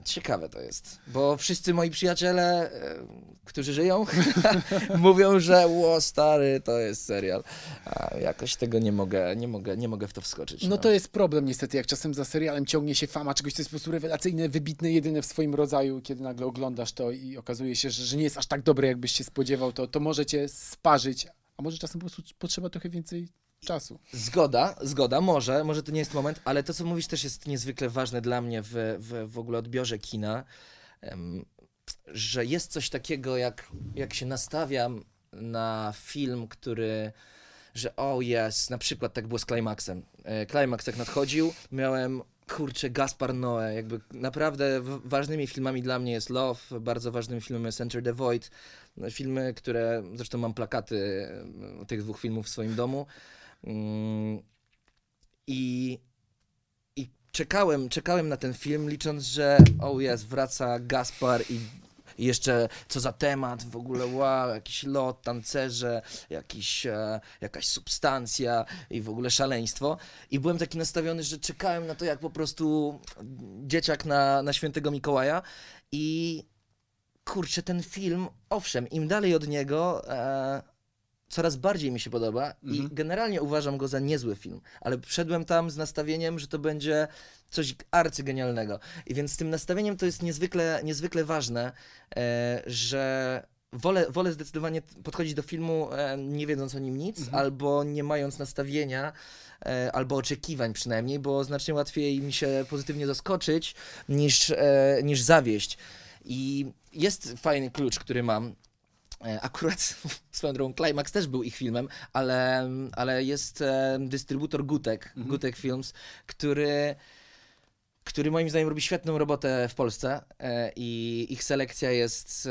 Ciekawe to jest, bo wszyscy moi przyjaciele, e, którzy żyją, mówią, że ło stary, to jest serial. A jakoś tego nie mogę, nie mogę, nie mogę w to wskoczyć. No to jest problem niestety, jak czasem za serialem ciągnie się fama czegoś, co jest po prostu rewelacyjne, wybitne, jedyne w swoim rodzaju, kiedy nagle oglądasz to i okazuje się, że, że nie jest aż tak dobre, jakbyś się spodziewał, to, to może cię sparzyć, a może czasem po prostu potrzeba trochę więcej czasu. Zgoda, zgoda, może, może to nie jest moment, ale to, co mówisz, też jest niezwykle ważne dla mnie w, w, w ogóle odbiorze kina, że jest coś takiego, jak, jak się nastawiam na film, który, że o jest, na przykład tak było z Climaxem. E, Climax jak nadchodził, miałem kurczę, Gaspar Noé, jakby naprawdę ważnymi filmami dla mnie jest Love, bardzo ważnym filmem jest Enter the Void, filmy, które, zresztą mam plakaty tych dwóch filmów w swoim domu, I, I czekałem, czekałem na ten film, licząc, że o jest, wraca Gaspar i, i jeszcze co za temat, w ogóle wow, jakiś lot, tancerze, jakiś, e, jakaś substancja i w ogóle szaleństwo. I byłem taki nastawiony, że czekałem na to jak po prostu dzieciak na, na świętego Mikołaja i kurczę, ten film, owszem, im dalej od niego, e, coraz bardziej mi się podoba i Mhm. generalnie uważam go za niezły film, ale wszedłem tam z nastawieniem, że to będzie coś arcygenialnego. I więc z tym nastawieniem to jest niezwykle, niezwykle ważne, e, że wolę, wolę zdecydowanie podchodzić do filmu e, nie wiedząc o nim nic, Mhm. albo nie mając nastawienia, e, albo oczekiwań przynajmniej, bo znacznie łatwiej mi się pozytywnie zaskoczyć niż, e, niż zawieść. I jest fajny klucz, który mam. E, Akurat swoją drogą Climax też był ich filmem, ale, ale jest e, dystrybutor Gutek, Mhm. Gutek Films, który, który moim zdaniem robi świetną robotę w Polsce e, i ich selekcja jest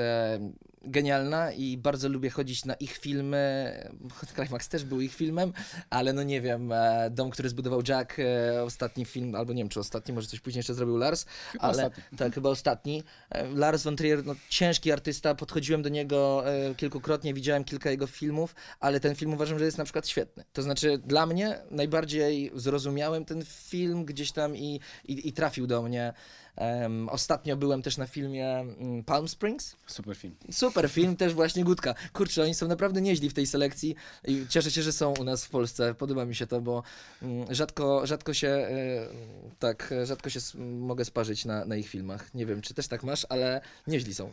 genialna i bardzo lubię chodzić na ich filmy. Climax też był ich filmem, ale no nie wiem, e, Dom, który zbudował Jack, e, ostatni film, albo nie wiem czy ostatni, może coś później jeszcze zrobił Lars, Chyba ale ostatni. tak, chyba ostatni. E, Lars von Trier, no, ciężki artysta, podchodziłem do niego kilkukrotnie, widziałem kilka jego filmów, ale ten film uważam, że jest na przykład świetny. To znaczy dla mnie najbardziej zrozumiałem ten film gdzieś tam i, i, i trafił do mnie. Em, ostatnio byłem też na filmie mm, Palm Springs. Super film. Super film, też właśnie Gutka. Kurczę, oni są naprawdę nieźli w tej selekcji i cieszę się, że są u nas w Polsce. Podoba mi się to, bo mm, rzadko, rzadko się e, tak, rzadko się mogę sparzyć na, na ich filmach. Nie wiem, czy też tak masz, ale nieźli są.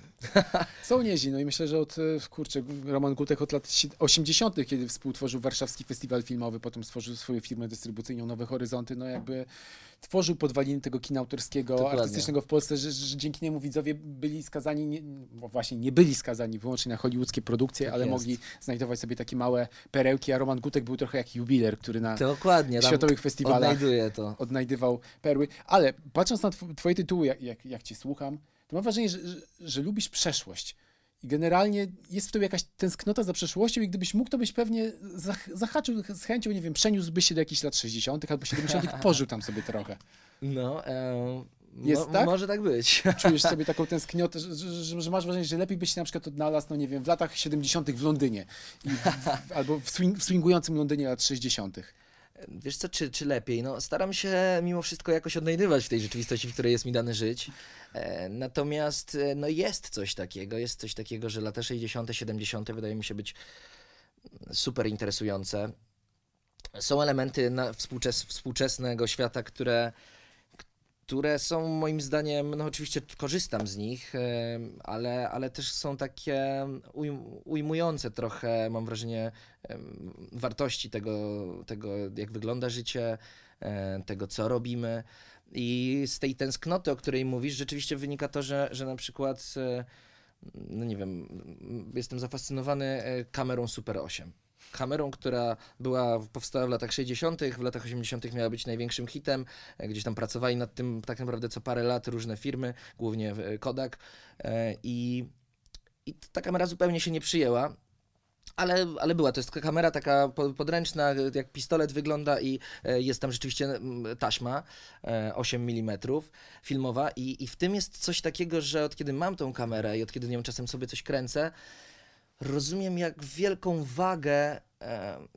Są nieźli, no i myślę, że od, e, kurczę, Roman Gutek od lat si- 80., kiedy współtworzył Warszawski Festiwal Filmowy, potem stworzył swoją firmę dystrybucyjną Nowe Horyzonty, no jakby tworzył podwaliny tego kina autorskiego. Artystycznego w Polsce, że, że dzięki niemu widzowie byli skazani, nie, no właśnie nie byli skazani wyłącznie na hollywoodzkie produkcje, Tak ale jest. mogli znajdować sobie takie małe perełki, a Roman Gutek był trochę jak jubiler, który na Dokładnie. światowych festiwalach Odnajduję to. odnajdywał perły. Ale patrząc na tw- twoje tytuły, jak, jak, jak cię słucham, to mam wrażenie, że, że, że lubisz przeszłość. I generalnie jest w tobie jakaś tęsknota za przeszłością i gdybyś mógł, to byś pewnie zach zahaczył z chęcią, nie wiem, przeniósłbyś się do jakichś lat 60. albo 70. pożył tam sobie trochę. No, e, Jest tak? Może tak być. Czujesz sobie taką tęskniotę, że, że, że, masz wrażenie, że lepiej byś się na przykład odnalazł, no nie wiem, w latach 70. w Londynie w, albo w, swing, w swingującym Londynie lat 60. Wiesz co, czy, czy lepiej? No, staram się mimo wszystko jakoś odnajdywać w tej rzeczywistości, w której jest mi dane żyć. E, natomiast e, no, jest coś takiego, jest coś takiego, że lata 60., 70. wydaje mi się być super interesujące. Są elementy na współczes współczesnego świata, które, które są moim zdaniem, no oczywiście korzystam z nich, ale, ale też są takie ujm ujmujące trochę, mam wrażenie, wartości tego, tego, jak wygląda życie, e, tego, co robimy. I z tej tęsknoty, o której mówisz, rzeczywiście wynika to, że, że na przykład, e, no nie wiem, jestem zafascynowany e, kamerą Super 8. Kamerą, która była, powstała w latach 60., w latach 80. miała być największym hitem. E, Gdzieś tam pracowali nad tym tak naprawdę co parę lat różne firmy, głównie e, Kodak. E, I, i ta kamera zupełnie się nie przyjęła. Ale, ale była, to jest kamera taka po- podręczna, jak pistolet wygląda i jest tam rzeczywiście taśma e, 8 mm filmowa i, i w tym jest coś takiego, że od kiedy mam tą kamerę i od kiedy nią czasem sobie coś kręcę, rozumiem jak wielką wagę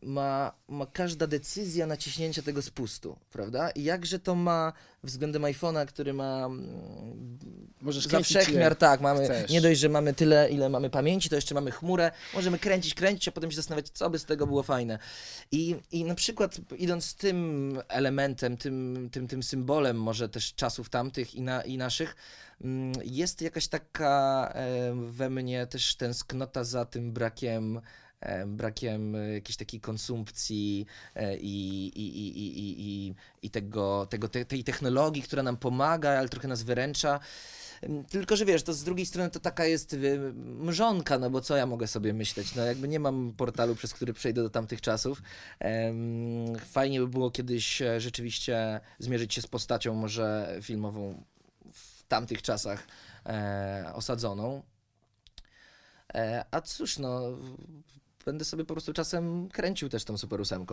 ma, ma każda decyzja naciśnięcia tego spustu, prawda? I jakże to ma względem iPhone'a, który ma mm, Możesz za wszechmiar, tak, mamy, chcesz. nie dość, że mamy tyle, ile mamy pamięci, to jeszcze mamy chmurę, możemy kręcić, kręcić, a potem się zastanawiać, co by z tego było fajne. I, i na przykład idąc tym elementem, tym, tym, tym symbolem może też czasów tamtych i, na, i naszych, mm, jest jakaś taka e, we mnie też tęsknota za tym brakiem e, brakiem e, jakiejś takiej konsumpcji e, i, i, i, i, i, i, tego, tego, te, tej technologii, która nam pomaga, ale trochę nas wyręcza. Tylko, że wiesz, to z drugiej strony to taka jest mrzonka, no bo co ja mogę sobie myśleć? No jakby nie mam portalu, przez który przejdę do tamtych czasów. Fajnie by było kiedyś e, rzeczywiście zmierzyć się z postacią może filmową w tamtych czasach e, osadzoną. E, a cóż, no, będę sobie po prostu czasem kręcił też tą Super 8.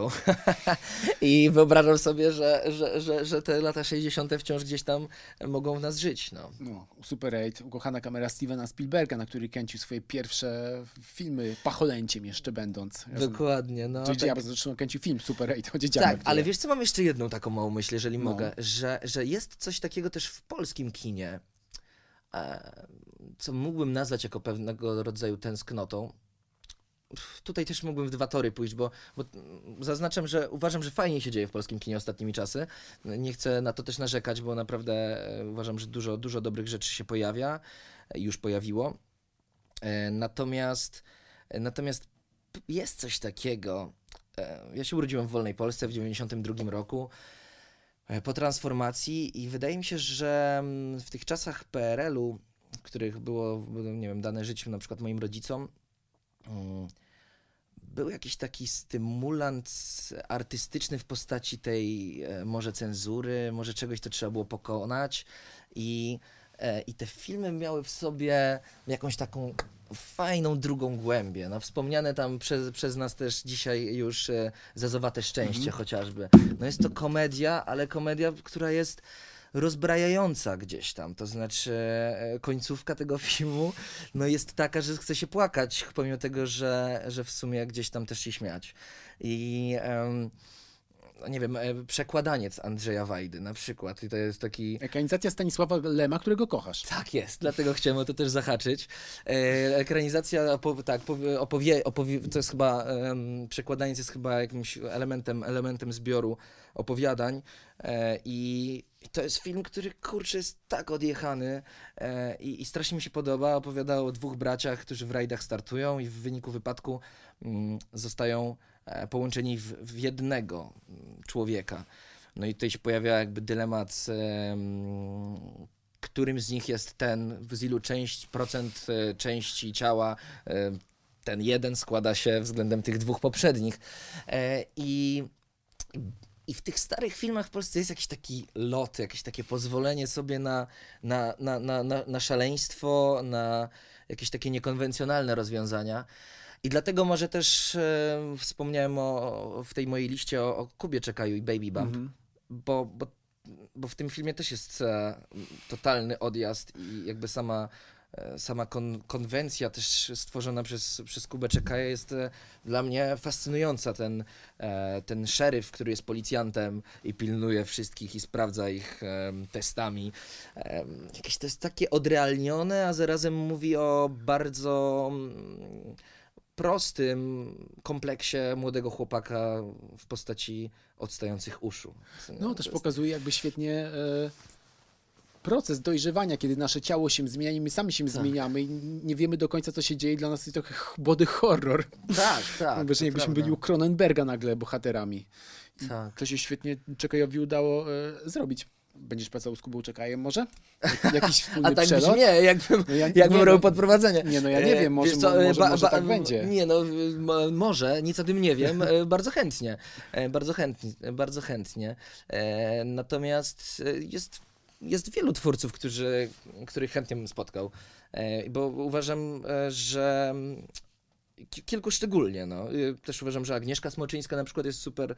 I wyobrażam sobie, że, że, że, że te lata 60. wciąż gdzieś tam mogą w nas żyć. No. No, Super 8, ukochana kamera Stevena Spielberga, na której kręcił swoje pierwsze filmy pacholęciem jeszcze będąc. Dokładnie. No, J.J. tak, Abrams zresztą kręcił film Super 8 o dzieciakach. tak, ale wiesz co, mam jeszcze jedną taką małą myśl, jeżeli No. mogę, że, że jest coś takiego też w polskim kinie, e, co mógłbym nazwać jako pewnego rodzaju tęsknotą. Tutaj też mógłbym w dwa tory pójść, bo, bo zaznaczam, że uważam, że fajnie się dzieje w polskim kinie ostatnimi czasy. Nie chcę na to też narzekać, bo naprawdę e, uważam, że dużo, dużo dobrych rzeczy się pojawia, e, już pojawiło. E, Natomiast, natomiast jest coś takiego. Ja się urodziłem w wolnej Polsce w 92 roku po transformacji i wydaje mi się, że mm, w tych czasach PRL-u, których było, nie wiem, dane życie na przykład moim rodzicom, był jakiś taki stymulant artystyczny w postaci tej e, może cenzury, może czegoś, co trzeba było pokonać i, e, i te filmy miały w sobie jakąś taką fajną drugą głębię. No, wspomniane tam przez, przez nas też dzisiaj już e, Zazowate Szczęście chociażby. No jest to komedia, ale komedia, która jest rozbrajająca gdzieś tam. To znaczy e, końcówka tego filmu no jest taka, że chce się płakać, pomimo tego, że, że w sumie gdzieś tam też się śmiać. I no nie wiem, e, przekładaniec Andrzeja Wajdy na przykład. I to jest taki Ekranizacja Stanisława Lema, którego kochasz. tak jest, dlatego chciałem o to też zahaczyć. E, ekranizacja, tak, powie, opowie, opowie, to jest chyba, przekładaniec jest chyba jakimś elementem, elementem zbioru opowiadań e, i, to jest film, który kurczę jest tak odjechany i, i strasznie mi się podoba. Opowiada o dwóch braciach, którzy w rajdach startują i w wyniku wypadku mm, zostają połączeni w, w jednego mm, człowieka. No i tutaj się pojawia jakby dylemat, em, którym z nich jest ten, z ilu część, procent e, części ciała e, ten jeden składa się względem tych dwóch poprzednich. E, I, I w tych starych filmach w Polsce jest jakiś taki lot, jakieś takie pozwolenie sobie na, na, na, na, na szaleństwo, na jakieś takie niekonwencjonalne rozwiązania. I dlatego może też e, wspomniałem o, w tej mojej liście o, o Kubie Czekaju i Baby Bump, Mhm. bo, bo, bo w tym filmie też jest e, totalny odjazd i jakby sama, e, sama kon, konwencja też stworzona przez, przez Kubę Czekaja jest e, dla mnie fascynująca. Ten, e, ten szeryf, który jest policjantem i pilnuje wszystkich i sprawdza ich testami. Jakieś to jest takie odrealnione, a zarazem mówi o bardzo mm, prostym kompleksie młodego chłopaka w postaci odstających uszu. No, też pokazuje jakby świetnie e, proces dojrzewania, kiedy nasze ciało się zmienia i my sami się Tak. zmieniamy i nie wiemy do końca, co się dzieje. Dla nas jest trochę ch- body horror. Tak, tak. To jakbyśmy prawda. byli u Cronenberga nagle bohaterami. Tak. To się świetnie Czekajowi udało e, zrobić. Będziesz pracował z Kubą Czekajem może? Jakiś wspólny A tak przelot? brzmi, jakbym, No ja- jakbym nie, robił no- podprowadzenie. Nie, no ja nie E, wiem, może, co, może, ba- może ba- tak będzie. Nie, no może, nic o tym nie wiem, e, bardzo chętnie, e, bardzo chętnie, bardzo chętnie. Natomiast jest, jest wielu twórców, którzy, których chętnie bym spotkał, bo uważam, że ki- kilku szczególnie, no. Też uważam, że Agnieszka Smoczyńska na przykład jest super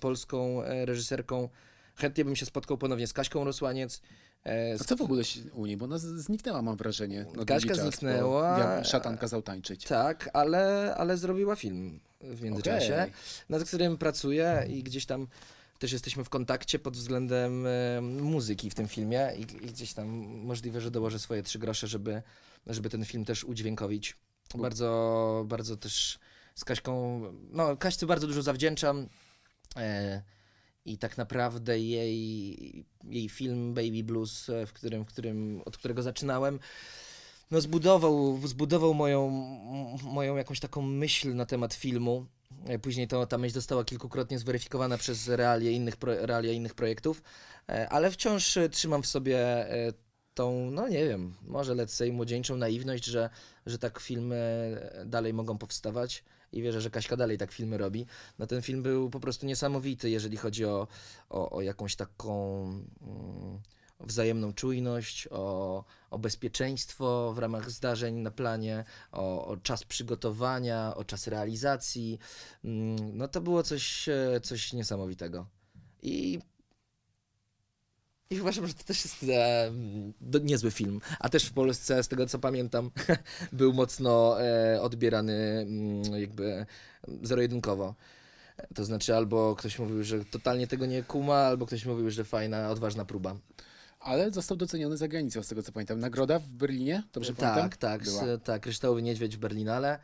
polską reżyserką. Chętnie bym się spotkał ponownie z Kaśką Rosłaniec. e, A co w ogóle u niej? Bo ona z- zniknęła, mam wrażenie. na Kaśka czas, zniknęła. Jan Szatan kazał tańczyć. Tak, ale, ale zrobiła film w międzyczasie, Okej. nad którym pracuję i gdzieś tam też jesteśmy w kontakcie pod względem e, muzyki w tym filmie i, i gdzieś tam możliwe, że dołożę swoje trzy grosze, żeby, żeby ten film też udźwiękowić. Bardzo, bardzo też z Kaśką, no Kaśce bardzo dużo zawdzięczam e, i tak naprawdę jej, jej film Baby Blues, e, w którym, w którym, od którego zaczynałem, no zbudował, zbudował moją, moją jakąś taką myśl na temat filmu. E, Później to, ta myśl została kilkukrotnie zweryfikowana przez realia innych, realia innych projektów, e, ale wciąż trzymam w sobie tą, no nie wiem, może let's młodzieńczą naiwność, że, że tak filmy dalej mogą powstawać i wierzę, że Kaśka dalej tak filmy robi. No ten film był po prostu niesamowity, jeżeli chodzi o, o, o jakąś taką mm, wzajemną czujność, o, o bezpieczeństwo w ramach zdarzeń na planie, o, o czas przygotowania, o czas realizacji. Mm, No to było coś, e, coś niesamowitego. I i uważam, że to też jest e, do, niezły film. A też w Polsce, z tego co pamiętam, był mocno e, odbierany mm, jakby zero-jedynkowo. To znaczy albo ktoś mówił, że totalnie tego nie kuma, albo ktoś mówił, że fajna, odważna próba. Ale został doceniony za granicą, z tego co pamiętam. Nagroda w Berlinie? Dobrze pamiętam? Tak, tak, tak, Kryształowy Niedźwiedź w Berlinale.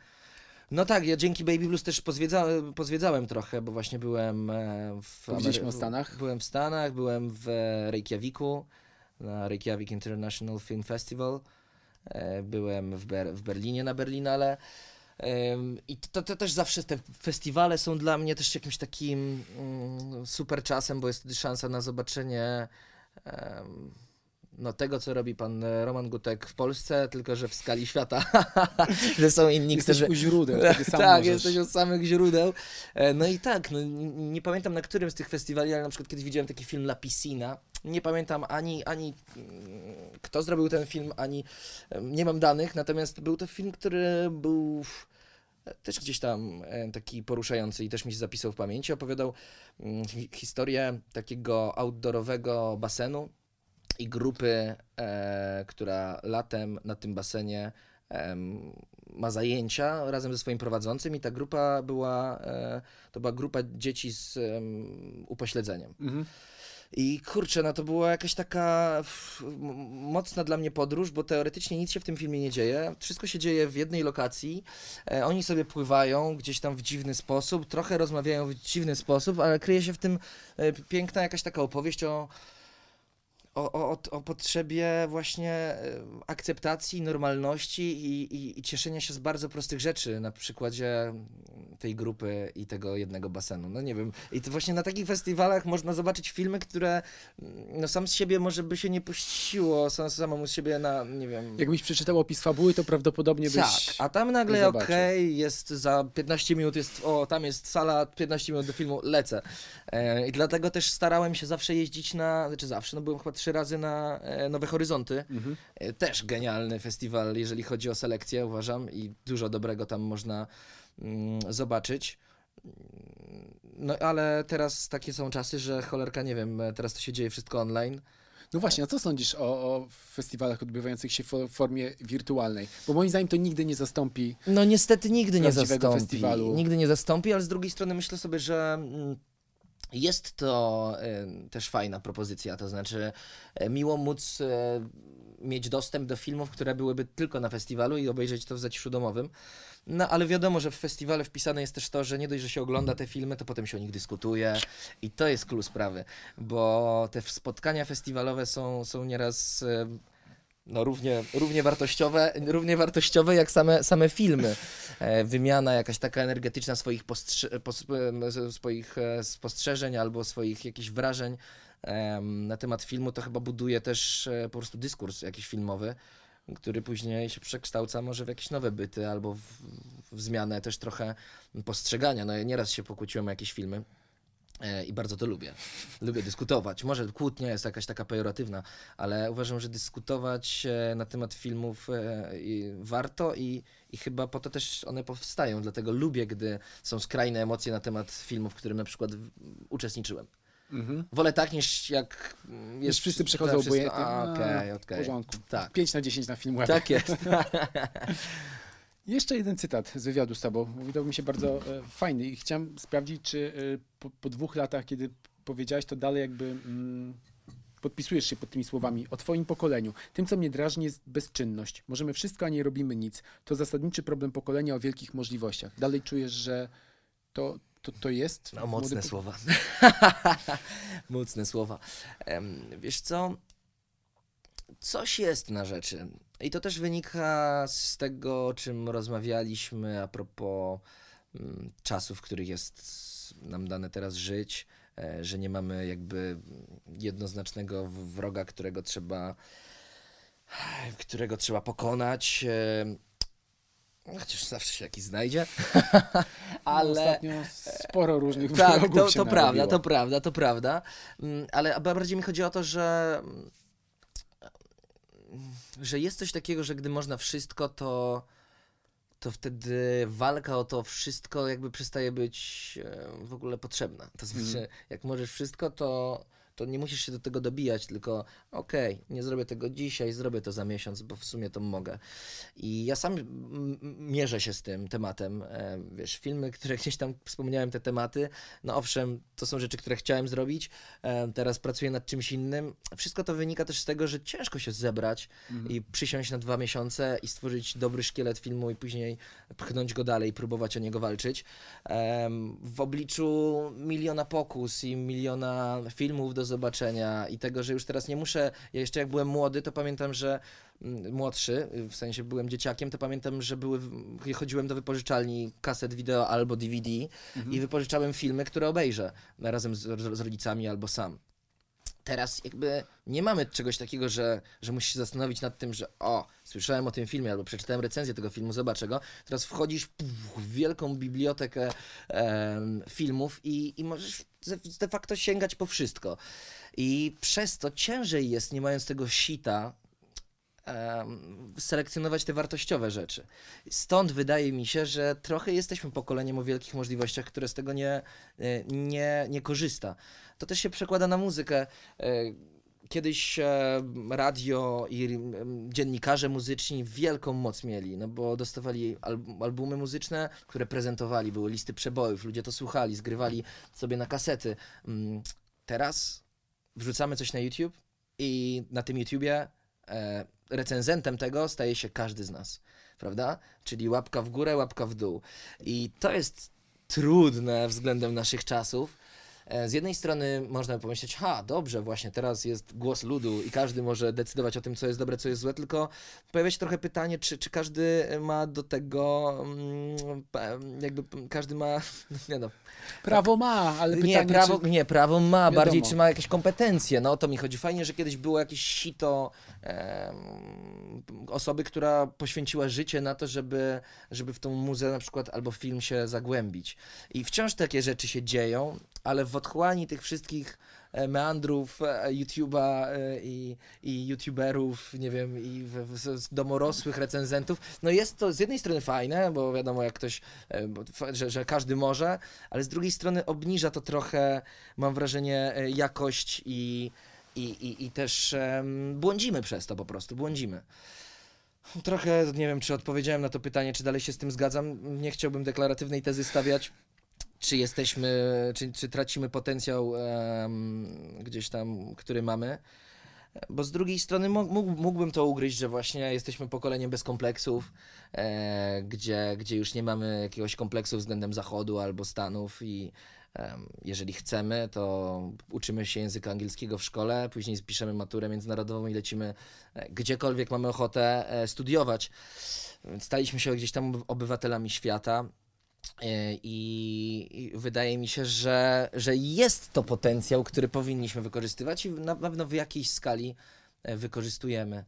No tak, ja dzięki Baby Blues też pozwiedza, pozwiedzałem trochę, bo właśnie byłem e, w... Amery- o Stanach. Byłem w Stanach, byłem w Reykjaviku, na Reykjavik International Film Festival. E, Byłem w, Ber- w Berlinie na Berlinale. I to, to też zawsze te festiwale są dla mnie też jakimś takim mm, super czasem, bo jest wtedy szansa na zobaczenie no, tego, co robi pan e, Roman Gutek w Polsce, tylko że w skali świata. że są inni, Jesteś którzy. u źródeł, tak, możesz. jesteś od samych źródeł. E, No i tak, no, nie pamiętam na którym z tych festiwali, ale na przykład kiedyś widziałem taki film La Piscina. Nie pamiętam ani, ani mm, kto zrobił ten film, ani nie mam danych, natomiast był to film, który był e, też gdzieś tam taki poruszający i też mi się zapisał w pamięci. Opowiadał mm, hi- historię takiego outdoorowego basenu i grupy, e, która latem na tym basenie ma zajęcia razem ze swoim prowadzącym i ta grupa była, e, to była grupa dzieci z em, upośledzeniem. Mhm. I kurczę, no to była jakaś taka mocna dla mnie podróż, bo teoretycznie nic się w tym filmie nie dzieje. Wszystko się dzieje w jednej lokacji. E, oni sobie pływają gdzieś tam w dziwny sposób, trochę rozmawiają w dziwny sposób, ale kryje się w tym e, piękna jakaś taka opowieść o, o, o, o- potrzebie właśnie e, akceptacji, normalności i, i, i cieszenia się z bardzo prostych rzeczy na przykładzie tej grupy i tego jednego basenu. No nie wiem. I to właśnie na takich festiwalach można zobaczyć filmy, które no sam z siebie może by się nie puściło, sam, samemu z siebie na, nie wiem... Jakbyś przeczytał opis fabuły, to prawdopodobnie Tak, byś... a tam nagle okej, zobaczył. jest za 15 minut, jest, o tam jest sala, 15 minut do filmu, lecę. E, I dlatego też starałem się zawsze jeździć na, znaczy zawsze, no byłem chyba trzy razy na e, Nowe Horyzonty. Mhm. E, Też genialny festiwal, jeżeli chodzi o selekcję, uważam, i dużo dobrego tam można mm, zobaczyć. No ale teraz takie są czasy, że cholerka, nie wiem, e, teraz to się dzieje wszystko online. No właśnie, a co sądzisz o, o festiwalach odbywających się w fo- formie wirtualnej? Bo moim zdaniem to nigdy nie zastąpi No niestety nigdy nie zastąpi. festiwalu. Nigdy nie zastąpi, ale z drugiej strony myślę sobie, że mm, jest to też fajna propozycja. To znaczy, e, miło móc e, mieć dostęp do filmów, które byłyby tylko na festiwalu i obejrzeć to w zaciszu domowym. No ale wiadomo, że w festiwale wpisane jest też to, że nie dość, że się ogląda te filmy, to potem się o nich dyskutuje i to jest klucz sprawy, bo te spotkania festiwalowe są, są nieraz no, równie, równie, wartościowe, równie wartościowe jak same, same filmy. E, wymiana jakaś taka energetyczna swoich, postrze- pos, swoich e, spostrzeżeń albo swoich jakichś wrażeń na temat filmu, to chyba buduje też e, po prostu dyskurs jakiś filmowy, który później się przekształca może w jakieś nowe byty albo w, w zmianę też trochę postrzegania. No ja nieraz się pokłóciłem o jakieś filmy. E, I bardzo to lubię. Lubię dyskutować. Może kłótnia jest jakaś taka pejoratywna, ale uważam, że dyskutować e, na temat filmów e, warto i, i chyba po to też one powstają. Dlatego lubię, gdy są skrajne emocje na temat filmów, w którym na przykład uczestniczyłem. Mhm. Wolę tak niż jak Jest wszyscy przechodzą obojętnie. A, Okej, W okej. porządku. Tak. 5 na 10 na film web. Tak jest. Jeszcze jeden cytat z wywiadu z tobą. Wydał mi się bardzo e, fajny i chciałem sprawdzić, czy e, po, po dwóch latach, kiedy powiedziałeś, to dalej jakby mm, podpisujesz się pod tymi słowami o twoim pokoleniu. Tym, co mnie drażni, jest bezczynność. Możemy wszystko, a nie robimy nic. To zasadniczy problem pokolenia o wielkich możliwościach. Dalej czujesz, że to, to, to jest? No, mocne młodym słowa. mocne słowa. Em, wiesz co? Coś jest na rzeczy. I to też wynika z tego, o czym rozmawialiśmy a propos mm, czasów, w których jest nam dane teraz żyć, e, że nie mamy jakby jednoznacznego wroga, którego trzeba którego trzeba pokonać. e, Chociaż zawsze się jakiś znajdzie. No, Ale Ostatnio sporo różnych tak, to, to prawda, narobiło. to prawda, to prawda. Mm, Ale bardziej mi chodzi o to, że że jest coś takiego, że gdy można wszystko, to to wtedy walka o to wszystko jakby przestaje być w ogóle potrzebna. To znaczy, Mhm. jak możesz wszystko, to, to nie musisz się do tego dobijać, tylko okej, nie zrobię tego dzisiaj, zrobię to za miesiąc, bo w sumie to mogę. I ja sam mierzę się z tym tematem. E, Wiesz, filmy, które gdzieś tam wspomniałem, te tematy, no owszem, to są rzeczy, które chciałem zrobić, e, teraz pracuję nad czymś innym. Wszystko to wynika też z tego, że ciężko się zebrać Mhm. i przysiąść na dwa miesiące i stworzyć dobry szkielet filmu i później pchnąć go dalej, próbować o niego walczyć. Em, w obliczu miliona pokus i miliona filmów do zobaczenia i tego, że już teraz nie muszę, ja jeszcze jak byłem młody, to pamiętam, że mm, młodszy, w sensie byłem dzieciakiem, to pamiętam, że były, chodziłem do wypożyczalni kaset wideo albo DVD Mhm. i wypożyczałem filmy, które obejrzę razem z, z rodzicami albo sam. Teraz jakby nie mamy czegoś takiego, że, że musisz się zastanowić nad tym, że o, słyszałem o tym filmie albo przeczytałem recenzję tego filmu, zobaczę go. Teraz wchodzisz w wielką bibliotekę filmów i, i możesz de, facto sięgać po wszystko. I przez to ciężej jest, nie mając tego sita, selekcjonować te wartościowe rzeczy. Stąd wydaje mi się, że trochę jesteśmy pokoleniem o wielkich możliwościach, które z tego nie, e, nie, nie korzysta. To też się przekłada na muzykę. E, Kiedyś e, radio i em, dziennikarze muzyczni wielką moc mieli, no bo dostawali al albumy muzyczne, które prezentowali, były listy przebojów, ludzie to słuchali, zgrywali sobie na kasety. Mm, Teraz wrzucamy coś na YouTube i na tym YouTubie e, recenzentem tego staje się każdy z nas, prawda? Czyli łapka w górę, łapka w dół. I to jest trudne względem naszych czasów, e, z jednej strony można by pomyśleć, ha, dobrze, właśnie teraz jest głos ludu i każdy może decydować o tym, co jest dobre, co jest złe, tylko pojawia się trochę pytanie, czy, czy każdy ma do tego, mm, jakby każdy ma, nie no, Prawo ma, ale pytanie, nie, prawo, czy... nie, prawo ma, Wiadomo. bardziej czy ma jakieś kompetencje, no o to mi chodzi. Fajnie, że kiedyś było jakieś sito em, osoby, która poświęciła życie na to, żeby, żeby w tą muzę na przykład albo film się zagłębić. I wciąż takie rzeczy się dzieją, ale w otchłani tych wszystkich e, meandrów e, YouTube'a e, i, i YouTuberów, nie wiem, i w, w, domorosłych recenzentów, no jest to z jednej strony fajne, bo wiadomo, jak ktoś, że, że każdy może, ale z drugiej strony obniża to trochę, mam wrażenie, jakość i, i, i, i też em, błądzimy przez to po prostu, błądzimy. Trochę nie wiem, czy odpowiedziałem na to pytanie, czy dalej się z tym zgadzam. Nie chciałbym deklaratywnej tezy stawiać. Czy jesteśmy, czy, czy tracimy potencjał em, gdzieś tam, który mamy. Bo z drugiej strony mógł, mógł- mógłbym to ugryźć, że właśnie jesteśmy pokoleniem bez kompleksów, e, gdzie, gdzie już nie mamy jakiegoś kompleksu względem Zachodu albo Stanów i em, jeżeli chcemy, to uczymy się języka angielskiego w szkole, później spiszemy maturę międzynarodową i lecimy e, gdziekolwiek mamy ochotę e, studiować. Staliśmy się gdzieś tam obywatelami świata. E, I, wydaje mi się, że, że jest to potencjał, który powinniśmy wykorzystywać i na pewno w jakiejś skali e, wykorzystujemy.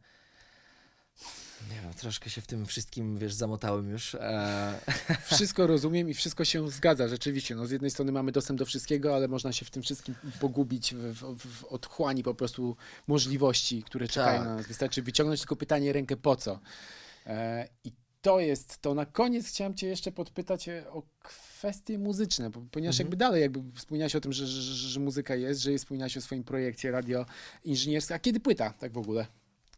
Nie wiem, troszkę się w tym wszystkim, wiesz, zamotałem już. E, Wszystko rozumiem i wszystko się zgadza, rzeczywiście. No, z jednej strony mamy dostęp do wszystkiego, ale można się w tym wszystkim pogubić w, w, w otchłani po prostu możliwości, które czekają Tak. na nas. Wystarczy wyciągnąć tylko pytanie rękę po co. I to jest to. Na koniec chciałem Cię jeszcze podpytać e, o kwestie muzyczne, ponieważ Mhm. jakby dalej jakby wspomniałeś o tym, że, że, że, że muzyka jest, że wspomniałeś o swoim projekcie radio inżynierskim. A kiedy płyta tak w ogóle?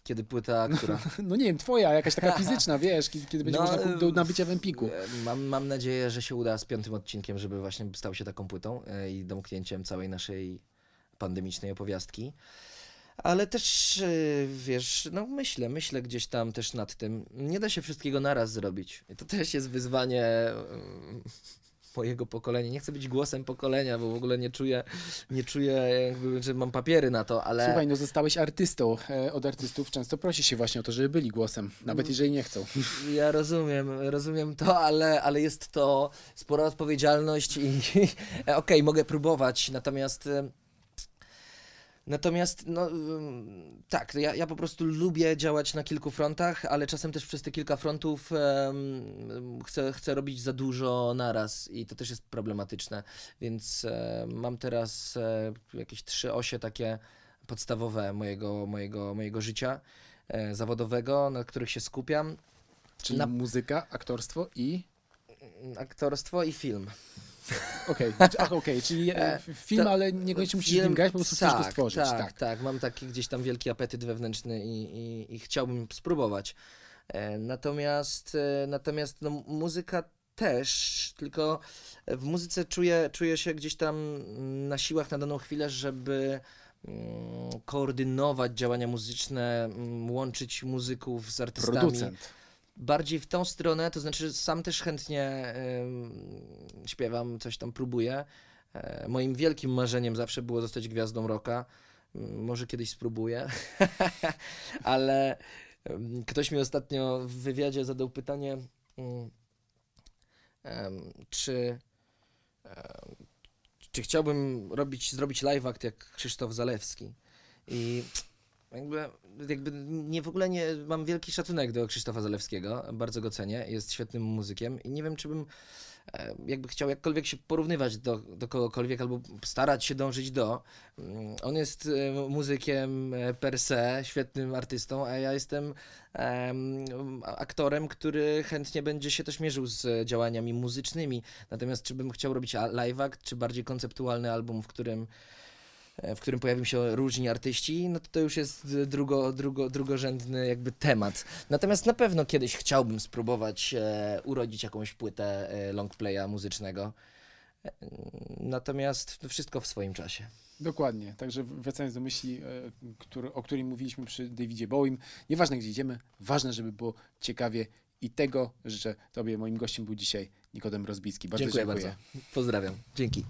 kiedy płyta, która... No nie wiem, twoja, jakaś taka fizyczna, wiesz, kiedy, kiedy będzie No, można kupić do nabycia w Empiku. E, Mam, mam nadzieję, że się uda z piątym odcinkiem, żeby właśnie stał się taką płytą e, i domknięciem całej naszej pandemicznej opowiastki. Ale też, e, wiesz, no myślę, myślę gdzieś tam też nad tym. Nie da się wszystkiego naraz zrobić. I to też jest wyzwanie e, mojego pokolenia. Nie chcę być głosem pokolenia, bo w ogóle nie czuję, nie czuję jakby, że mam papiery na to, ale... Słuchaj, no zostałeś artystą. E, Od artystów często prosi się właśnie o to, żeby byli głosem, nawet jeżeli nie chcą. Ja rozumiem, rozumiem to, ale, ale jest to spora odpowiedzialność i okej, mogę próbować, natomiast e, natomiast no tak, ja, ja po prostu lubię działać na kilku frontach, ale czasem też przez te kilka frontów em, chcę, chcę robić za dużo naraz i to też jest problematyczne, więc e, mam teraz e, jakieś trzy osie takie podstawowe mojego, mojego, mojego życia e, zawodowego, na których się skupiam. Czyli Na- muzyka, aktorstwo i... Aktorstwo i film. Okej, ach, okej, czyli e, E, film, to- ale niekoniecznie musisz w nim grać, po prostu chcesz tak, go stworzyć. Tak, Tak, tak, mam taki gdzieś tam wielki apetyt wewnętrzny i, i, i chciałbym spróbować. E, natomiast natomiast no, muzyka też, tylko w muzyce czuję, czuję się gdzieś tam na siłach na daną chwilę, żeby mm, koordynować działania muzyczne, mm, łączyć muzyków z artystami Producent. Bardziej w tą stronę, to znaczy sam też chętnie em, śpiewam, coś tam próbuję. E, moim wielkim marzeniem zawsze było zostać gwiazdą rocka. Może kiedyś spróbuję, ale em, ktoś mi ostatnio w wywiadzie zadał pytanie, em, czy, czy chciałbym robić, zrobić live act jak Krzysztof Zalewski. I jakby, jakby nie w ogóle nie mam wielki szacunek do Krzysztofa Zalewskiego, bardzo go cenię, jest świetnym muzykiem i nie wiem, czy bym e, jakby chciał jakkolwiek się porównywać do, do kogokolwiek albo starać się dążyć do. Mm, On jest e, muzykiem e, per se, świetnym artystą, a ja jestem em, aktorem, który chętnie będzie się też mierzył z działaniami muzycznymi. Natomiast czy bym chciał robić live act, czy bardziej konceptualny album, w którym w którym pojawią się różni artyści, no to to już jest drugo, drugo, drugorzędny jakby temat. Natomiast na pewno kiedyś chciałbym spróbować e, urodzić jakąś płytę e, longplaya muzycznego. E, Natomiast to wszystko w swoim czasie. Dokładnie. Także wracając do myśli, e, który, o której mówiliśmy przy Davidzie Bowiem, nieważne gdzie idziemy, ważne, żeby było ciekawie i tego życzę Tobie. Moim gościem był dzisiaj Nikodem Rozbicki. Bardzo dziękuję dziękuję. bardzo. Pozdrawiam. Dzięki.